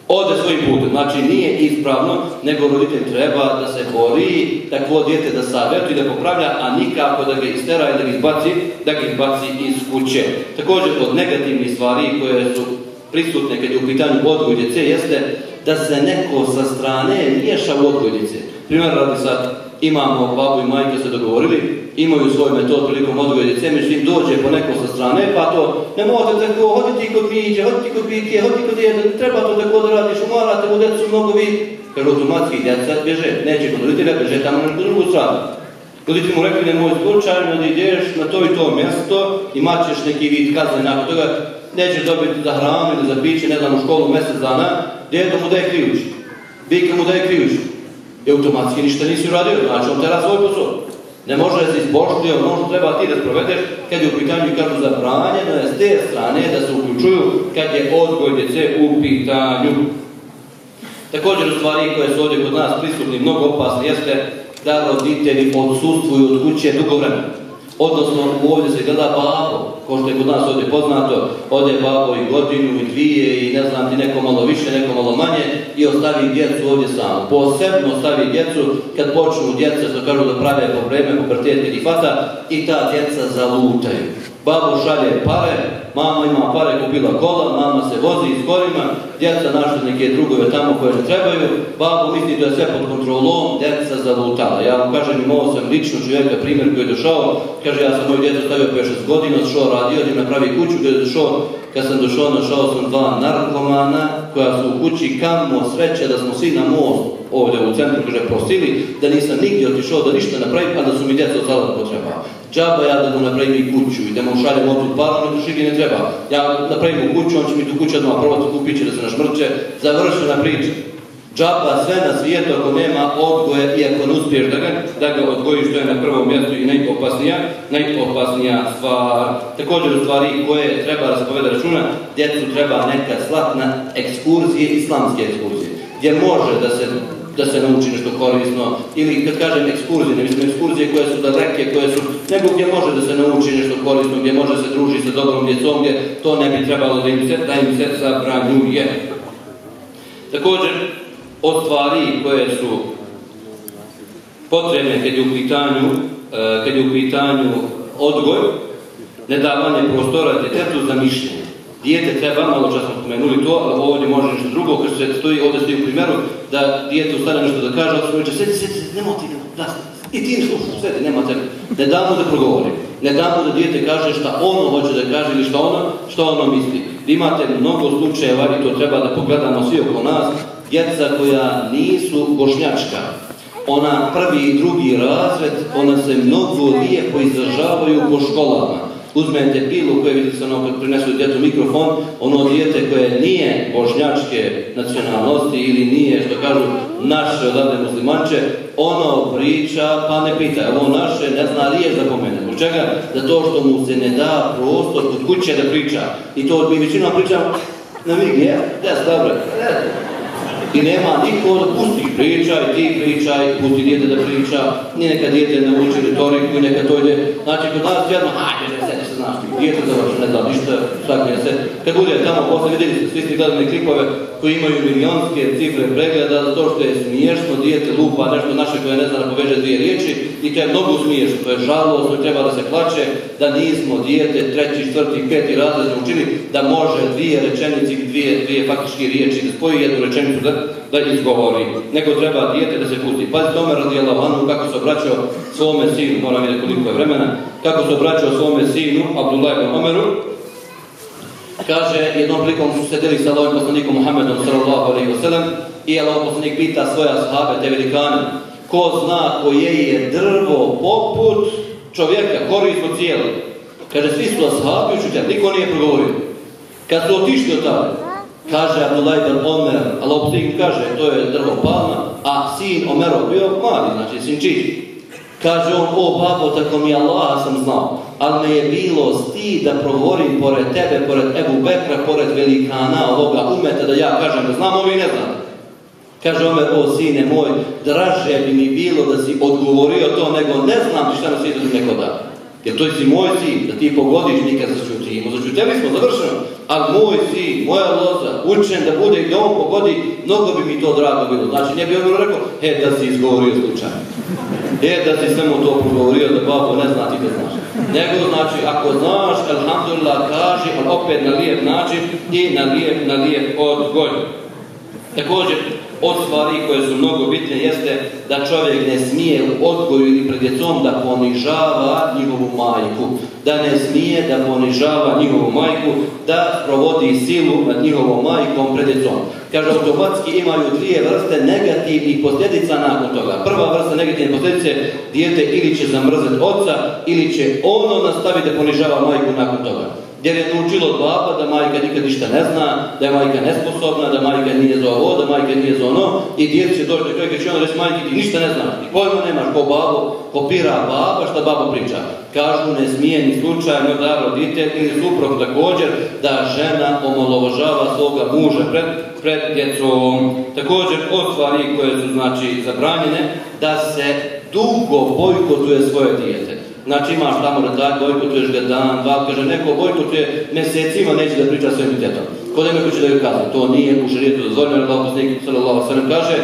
ode svoj putem. Znači nije ispravno, nego roditelj treba da se bori, takvo djete da savjetuje i da popravlja, a nikako da ga istera i da ga izbaci, da ga izbaci iz kuće. Također od negativnih stvari koje su prisutne kad je u pitanju odgoj djece jeste da se neko sa strane miješa u odgoj djece. Primjer radi sad, imamo babu i majke se dogovorili, imaju svoj metod prilikom odgoja djece, međutim dođe po neko sa strane, pa to ne može tako, hoditi kod hodi hoditi kod pike, hoditi kod djede, treba to tako da radiš, umarate u djecu mnogo vi, jer automatski djeca bježe, neće kod roditelja, bježe tamo na drugu stranu. ti mu rekli, moj slučajno da ideš na to i to mjesto, imat ćeš neki vid kazne nakon toga, nećeš dobiti za hranu ili za piće, ne znam, u školu mjesec dana, to mu daje ključ, vika mu je krijuć, i automatski ništa nisi uradio, znači on teraz svoj posao. Ne može da si izboštio, možda treba ti da sprovedeš, kad je u pitanju kažu no je s te strane da se uključuju kad je odgoj djece u pitanju. Također stvari koje su ovdje kod nas prisutni mnogo opasne jeste da roditelji odsustvuju od kuće dugo vremena. Odnosno, ovdje se gleda babo, kao što je kod nas ovdje poznato, ode babo i godinu, i dvije, i ne znam ti neko malo više, neko malo manje, i ostavi djecu ovdje samo. Posebno ostavi djecu, kad počnu djeca, što kažu da prave probleme, pubertet i fata, i ta djeca zalutaju. Babo šalje pare, Mama ima pare, kupila kola, mama se vozi iz korima, djeca našli neke drugove tamo koje ne trebaju, babo misli da je sve pod kontrolom, djeca zavutala. Ja vam kažem, imao sam lično čovjeka primjer koji je došao, kaže ja sam moj djecu stavio 5-6 godina, šao, radio, odim napravi kuću, gdje je došao, kad sam došao, našao sam dva narkomana koja su u kući, kamo sreće da smo svi na most ovdje u centru, kaže, prosili, da nisam nigdje otišao da ništa napravi, pa da su mi djeca sada potrebao. Džaba ja da mu napravim i kuću i da mu šaljem ne ne treba. Ja napravim u kuću, on će mi tu kuću odmah probati, kupit će da se našmrče, završena priča. Džaba sve na svijetu ako nema odgoje i ako ne uspiješ da ga, da ga odgojiš, to je na prvom mjestu i najopasnija, najopasnija stvar. Također stvari koje treba raspoveda računa, djecu treba neka slatna ekskurzije, islamske ekskurzije, gdje može da se da se nauči nešto korisno, ili kad kažem ekskurzije, mislim ekskurzije koje su daleke, koje su, nego gdje može da se nauči nešto korisno, gdje može se druži sa dobrom djecom, gdje to ne bi trebalo da im se, da im se zabranjuje. Također, od stvari koje su potrebne kad je u pitanju, e, kad je u pitanju odgoj, nedavanje prostora djetetu za mišljenje dijete treba, malo čas smo spomenuli to, ali ovdje može nešto drugo, kao se stoji, ovdje stoji u primjeru, da dijete ustane nešto da kaže, ali će, sjeti, sjeti, sedi, nema ti, da, i ti slušaj, sjeti, nema tebe. Ne damo da progovori, ne damo da dijete kaže šta ono hoće da kaže ili šta ono, šta ono misli. Imate mnogo slučajeva i to treba da pogledamo svi oko nas, djeca koja nisu bošnjačka, ona prvi i drugi razred, ona se mnogo lijepo izražavaju po školama Uzmete pilu koje vidite ono kad prinesu djetu mikrofon, ono dijete koje nije bošnjačke nacionalnosti ili nije, što kažu, naše odavde muslimanče, ono priča pa ne pita, ono naše ne zna riješ za pomene. Zbog čega? Zato što mu se ne da prostor kod kuće da priča. I to mi većinom pričam na mig, je? Des, dobro. I nema niko da pusti pričaj, ti pričaj, pusti djete da priča, nije neka djete nauči retoriku, neka to ide. Znači, kod nas jedno, hajde, naših da završi ne znam ništa, šakuje se. Kad bude tamo, posle vidjeli svi ti gledane klipove koji imaju milijonske cifre pregleda, zato što je smiješno, dijete lupa, nešto naše koje ne zna da poveže dvije riječi i to je mnogo smiješno, to je žalost, treba da se plaće, da nismo dijete treći, četvrti, peti razred učili da može dvije rečenici, dvije, dvije faktički riječi, da spoji jednu rečenicu da, izgovori. Neko treba dijete da se pusti. Pazi tome Allahanu kako se obraćao svome sinu, moram vidjeti koliko je vremena, kako se obraćao svome sinu, Abdullah ibn Omeru, kaže, jednom prilikom su sedeli sa ovim poslanikom Muhammedom sallallahu alaihi wasallam i Allah poslanik pita svoje ashabe, te velikane, ko zna koje je drvo poput čovjeka, korisno cijelo. Kaže, svi su ashabi učutjati, niko nije progovorio. Kad su otišli od tada, Kaže Abdullah ibn Omer, Allah kaže, to je drvo palma, a sin Omerov bio mali, znači sinčić. Kaže on, o babo, tako mi Allaha sam znao, ali me je bilo sti da progovorim pored tebe, pored Ebu Bekra, pored velikana ovoga umeta, da ja kažem, da znam ovi ne znam. Kaže Omer, o sine moj, draže bi mi bilo da si odgovorio to, nego ne znam ti šta se neko da. Jer to si moj sin, da ti pogodiš nikad Znači, ti. tebi smo, završeno. Ali moj sin, moja loza, učen da bude i on pogodi, mnogo bi mi to drago bilo. Znači, nije bi on rekao, he, da si izgovorio slučajno. He, da si samo to pogovorio, da babo ne zna, ti da znaš. Nego, znači, ako znaš, alhamdulillah, kaži, ali opet na lijep način i na lijep, na lijep odgoj. Također, od stvari koje su mnogo bitne jeste da čovjek ne smije u odgoju ili pred djecom da ponižava njihovu majku, da ne smije da ponižava njihovu majku, da provodi silu nad njihovom majkom pred djecom. Kaže, automatski imaju dvije vrste negativnih posljedica nakon toga. Prva vrsta negativne posljedice, dijete ili će zamrzati oca, ili će ono nastaviti da ponižava majku nakon toga jer je naučilo od baba da majka nikad ništa ne zna, da je majka nesposobna, da majka nije za ovo, da majka nije za ono i djeci će doći do čovjeka će ono reći majke ti ništa ne zna, ti pojma nemaš po babo, kopira baba šta baba priča. Kažu ne smije ni slučajno da roditelj ili suprot također da žena omalovažava svoga muža pred, pred djecom. Također od stvari koje su znači zabranjene da se dugo bojkotuje svoje dijete Znači imaš tamo retaka, bojkotuješ ga dan, dva, kaže neko bojkotuje mjesecima, neće da priča svojim djetom. Ko da će da ga kaza, To nije u šarijetu dozvoljeno, jer Allah poslanik Sve kaže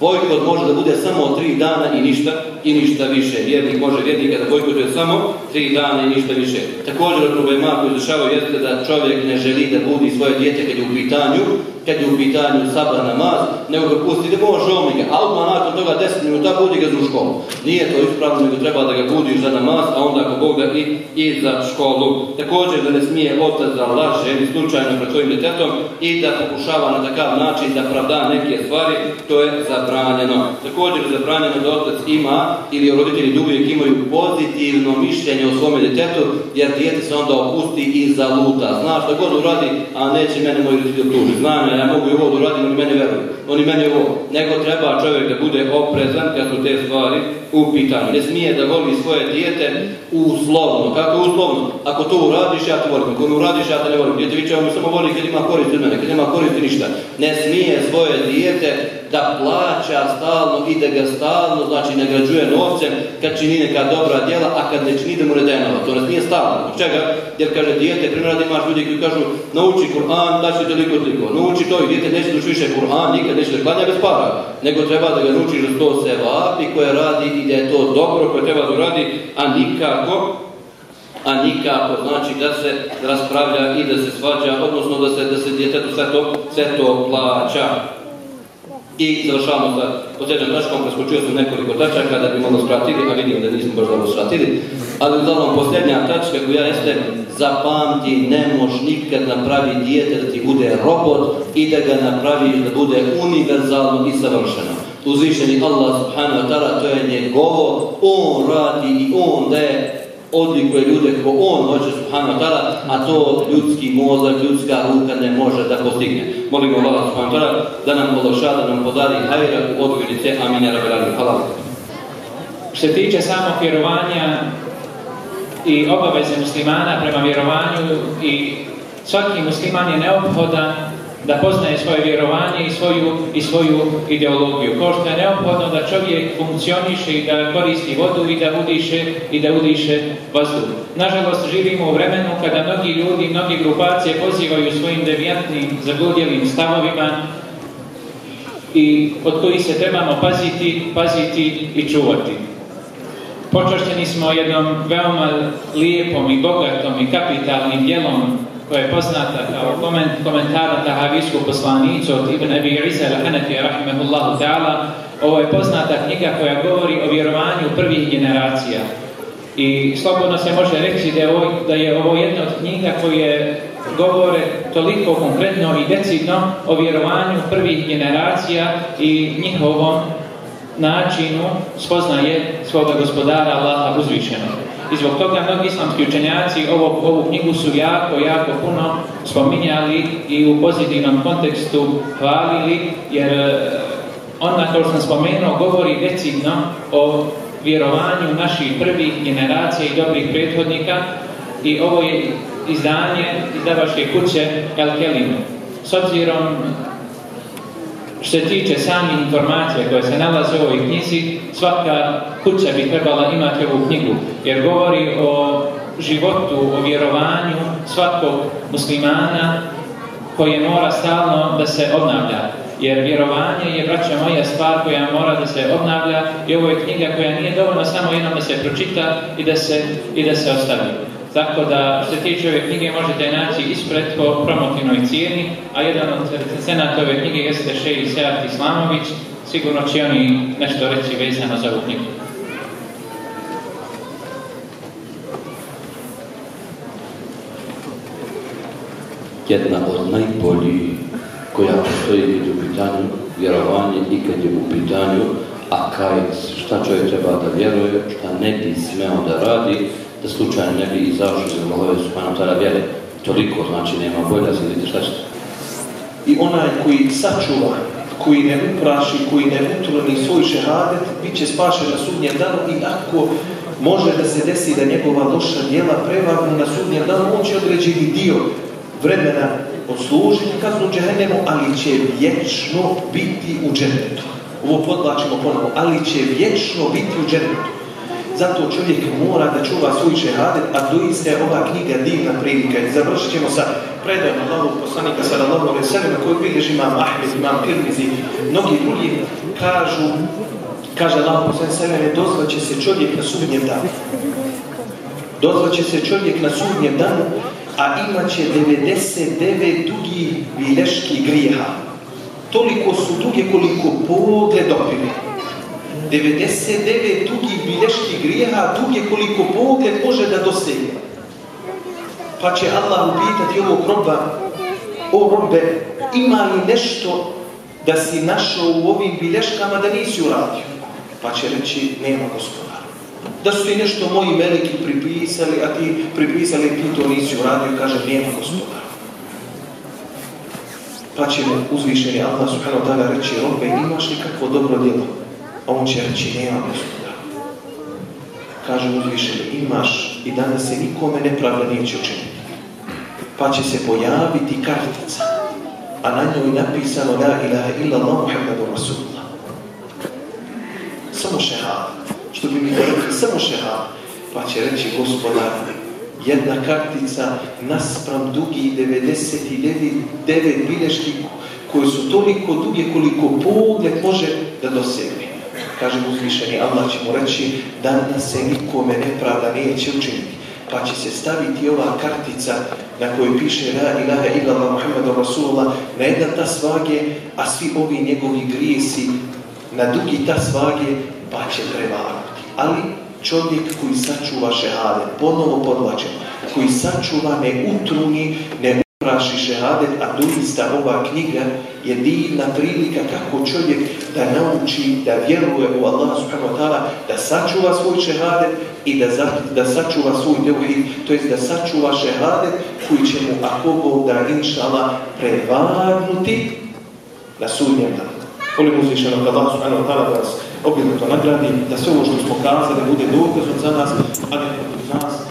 Bojkot može da bude samo tri dana i ništa, i ništa više. Vjernik može vjernika da bojkotuje samo tri dana i ništa više. Također problema koji izrašavaju jeste da čovjek ne želi da budi svoje djete kad je u pitanju, kad je u pitanju sabah namaz, nego ga pusti, idemo on ga, a odmah nakon toga deset minuta budi ga za školu. Nije to uspravno nego treba da ga budi za namaz, a onda ako Bog da i, i za školu. Također da ne smije otac za laže ili slučajno pred svojim detetom i da pokušava na takav način da pravda neke stvari, to je zabranjeno. Također je zabranjeno da otac ima ili roditelji uvijek imaju pozitivno mišljenje o svome detetu, jer dijete se onda opusti i zaluta. Zna da god uradi, a neće mene moj roditelji Znam ne ja mogu i ovo da uradim, oni meni veruju. Oni meni ovo. Nego treba čovjek da bude oprezan kad su te stvari u Ne smije da voli svoje dijete uslovno. Kako uslovno? Ako to uradiš, ja te volim. Ako mi uradiš, ja te ne volim. Dijete samo voli kad ima korist od mene, kad nema koristi ništa. Ne smije svoje dijete da plaća stalno i da ga stalno, znači nagrađuje novcem kad čini neka dobra djela, a kad ne čini da mu ne To nas nije stalno. Od čega? Jer kaže dijete, primjer da imaš ljudi koji kažu nauči Kur'an, da će toliko toliko. Nauči to i dijete neće duši više Kur'an, nikad neće da bez Nego treba da ga naučiš da to se vapi koje radi i da je to dobro koje treba da radi, a nikako a nikako znači da se raspravlja i da se svađa, odnosno da se, da se djetetu to, sve to plaća. I završavamo sa posljednjom tačkom, čuo sam nekoliko tačaka da bi mogli skratiti, a vidim da nismo baš dobro skratili. Ali uglavnom posljednja tačka koja jeste zapamti, ne moš nikad napravi dijete da ti bude robot i da ga napravi da bude univerzalno i savršeno. Uzvišeni Allah subhanahu wa ta'ala, to je njegovo, on radi i on daje odlikuje ljude ko on hoće subhanahu wa a to ljudski mozak, ljudska ruka ne može da postigne. Molimo Allah subhanahu da nam bološa, da nam podari hajra u odgovori te amine Hvala. Što tiče samog vjerovanja i obaveze muslimana prema vjerovanju i svaki musliman je neophodan da poznaje svoje vjerovanje i svoju, i svoju ideologiju. Kao što je neophodno da čovjek funkcioniše i da koristi vodu i da udiše, i da udiše vazduh. Nažalost, živimo u vremenu kada mnogi ljudi, mnogi grupacije pozivaju svojim devijantnim, zagludjelim stavovima i od kojih se trebamo paziti, paziti i čuvati. Počašćeni smo jednom veoma lijepom i bogatom i kapitalnim dijelom koja je poznata kao koment, komentara tahavijsku poslanicu od Ibn Abi Isa al rahimahullahu ta'ala, ovo je poznata knjiga koja govori o vjerovanju prvih generacija. I slobodno se može reći da je ovo, jedna od knjiga koje govore toliko konkretno i decidno o vjerovanju prvih generacija i njihovom načinu spoznaje svoga gospodara Allaha uzvišenog i zbog toga mnogi islamski učenjaci ovu, ovu knjigu su jako, jako puno spominjali i u pozitivnom kontekstu hvalili, jer e, ona, kao što sam spomenuo, govori decidno o vjerovanju naših prvih generacija i dobrih prethodnika i ovo je izdanje izdavačke kuće El S obzirom što se tiče samih informacija koje se nalaze u ovoj knjizi, svaka kuća bi trebala imati ovu knjigu, jer govori o životu, o vjerovanju svakog muslimana koje mora stalno da se obnavlja. Jer vjerovanje je, braća moja, stvar koja mora da se obnavlja i ovo je knjiga koja nije dovoljno samo jednom da se pročita i da se, i da se ostavi. Tako da se tiče ove knjige možete naći ispred po promotivnoj cijeni, a jedan od senatove knjige jeste Šeji Seat Islamović, sigurno će oni nešto reći vezano za ovu knjigu. Jedna od najboljih koja postoji u pitanju vjerovanje i kad je u pitanju a kaj, šta čovjek treba da vjeruje, šta ne bi smeo da radi, da slučajno ne bi izašli za Allahove subhanahu pa ta'ala vjere. Toliko znači nema bolja, znači, se vidjeti šta I onaj koji sačuva, koji ne upraši, koji ne utroni svoj šehadet, bit će spašen na sudnjem danu i ako može da se desi da njegova loša djela prevagnu na sudnjem danu, on će određeni dio vremena odslužiti kaznu džehennemu, ali će vječno biti u džennetu. Ovo podlačimo ponovno, ali će vječno biti u džennetu. Zato čovjek mora da čuva svoj šehadet, a doista je ova knjiga divna prilika. I završit ćemo sa predajom ovog poslanika sallallahu alaihi sallam koju bilježi imam Ahmed, imam Pirmizi, mnogi drugi kažu kaže Allah poslanik sallallahu će se čovjek na sudnjem danu. Dozvat će se čovjek na sudnjem danu, a imat će 99 dugih biljeških grijeha. Toliko su duge koliko pogled dopili. 99 drugih biljeških grijeha, duge koliko pogled može da dosegne. Pa će Allah upitati ovog roba, o robe, ima li nešto da si našao u ovim bilješkama da nisi uradio? Pa će reći, nema gospodara. Da su ti nešto moji veliki pripisali, a ti pripisali, ti to nisi uradio, kaže, nema gospodara. Pa će mu uzvišeni Allah subhanahu ta'ala reći, robe, imaš li kakvo dobro djelo? A on će reći, nema gospoda. Kaže uzvišeni, imaš i danas se nikome nepravda neće učiniti. Pa će se pojaviti kartica, a na njoj napisano La ilaha illallah Muhammadu Rasulullah. Samo šehad. Što bi mi rekli, samo šehad. Pa će reći gospoda, jedna kartica naspram dugi 99 bilješki koji su toliko duge koliko pogled može da dosegne. Kaže uzvišeni Allah će mu reći danas se nikome nepravda neće učiniti. Pa će se staviti ova kartica na kojoj piše La ilaha illallah Muhammadu Rasulullah na jedan ta svage, a svi ovi njegovi grijesi na drugi ta svage pa će prevaruti. Ali čovjek koji sačuva šehade, ponovo podlačem koji sačuva ne utruni, ne upraši šehadet, a doista ova knjiga je divna prilika kako čovjek da nauči, da vjeruje u Allah subhanahu wa ta'ala, da sačuva svoj šehadet i da, za, da sačuva svoj devuhid, to jest da sačuva šehadet koji će mu, ako Bog da inšala, prevagnuti na sudnjem danu. Koliko uzvišeno da Allah subhanahu wa ta'ala da nas objedno to nagradi, da sve ovo što smo kazali bude dokazom za nas, a ne nas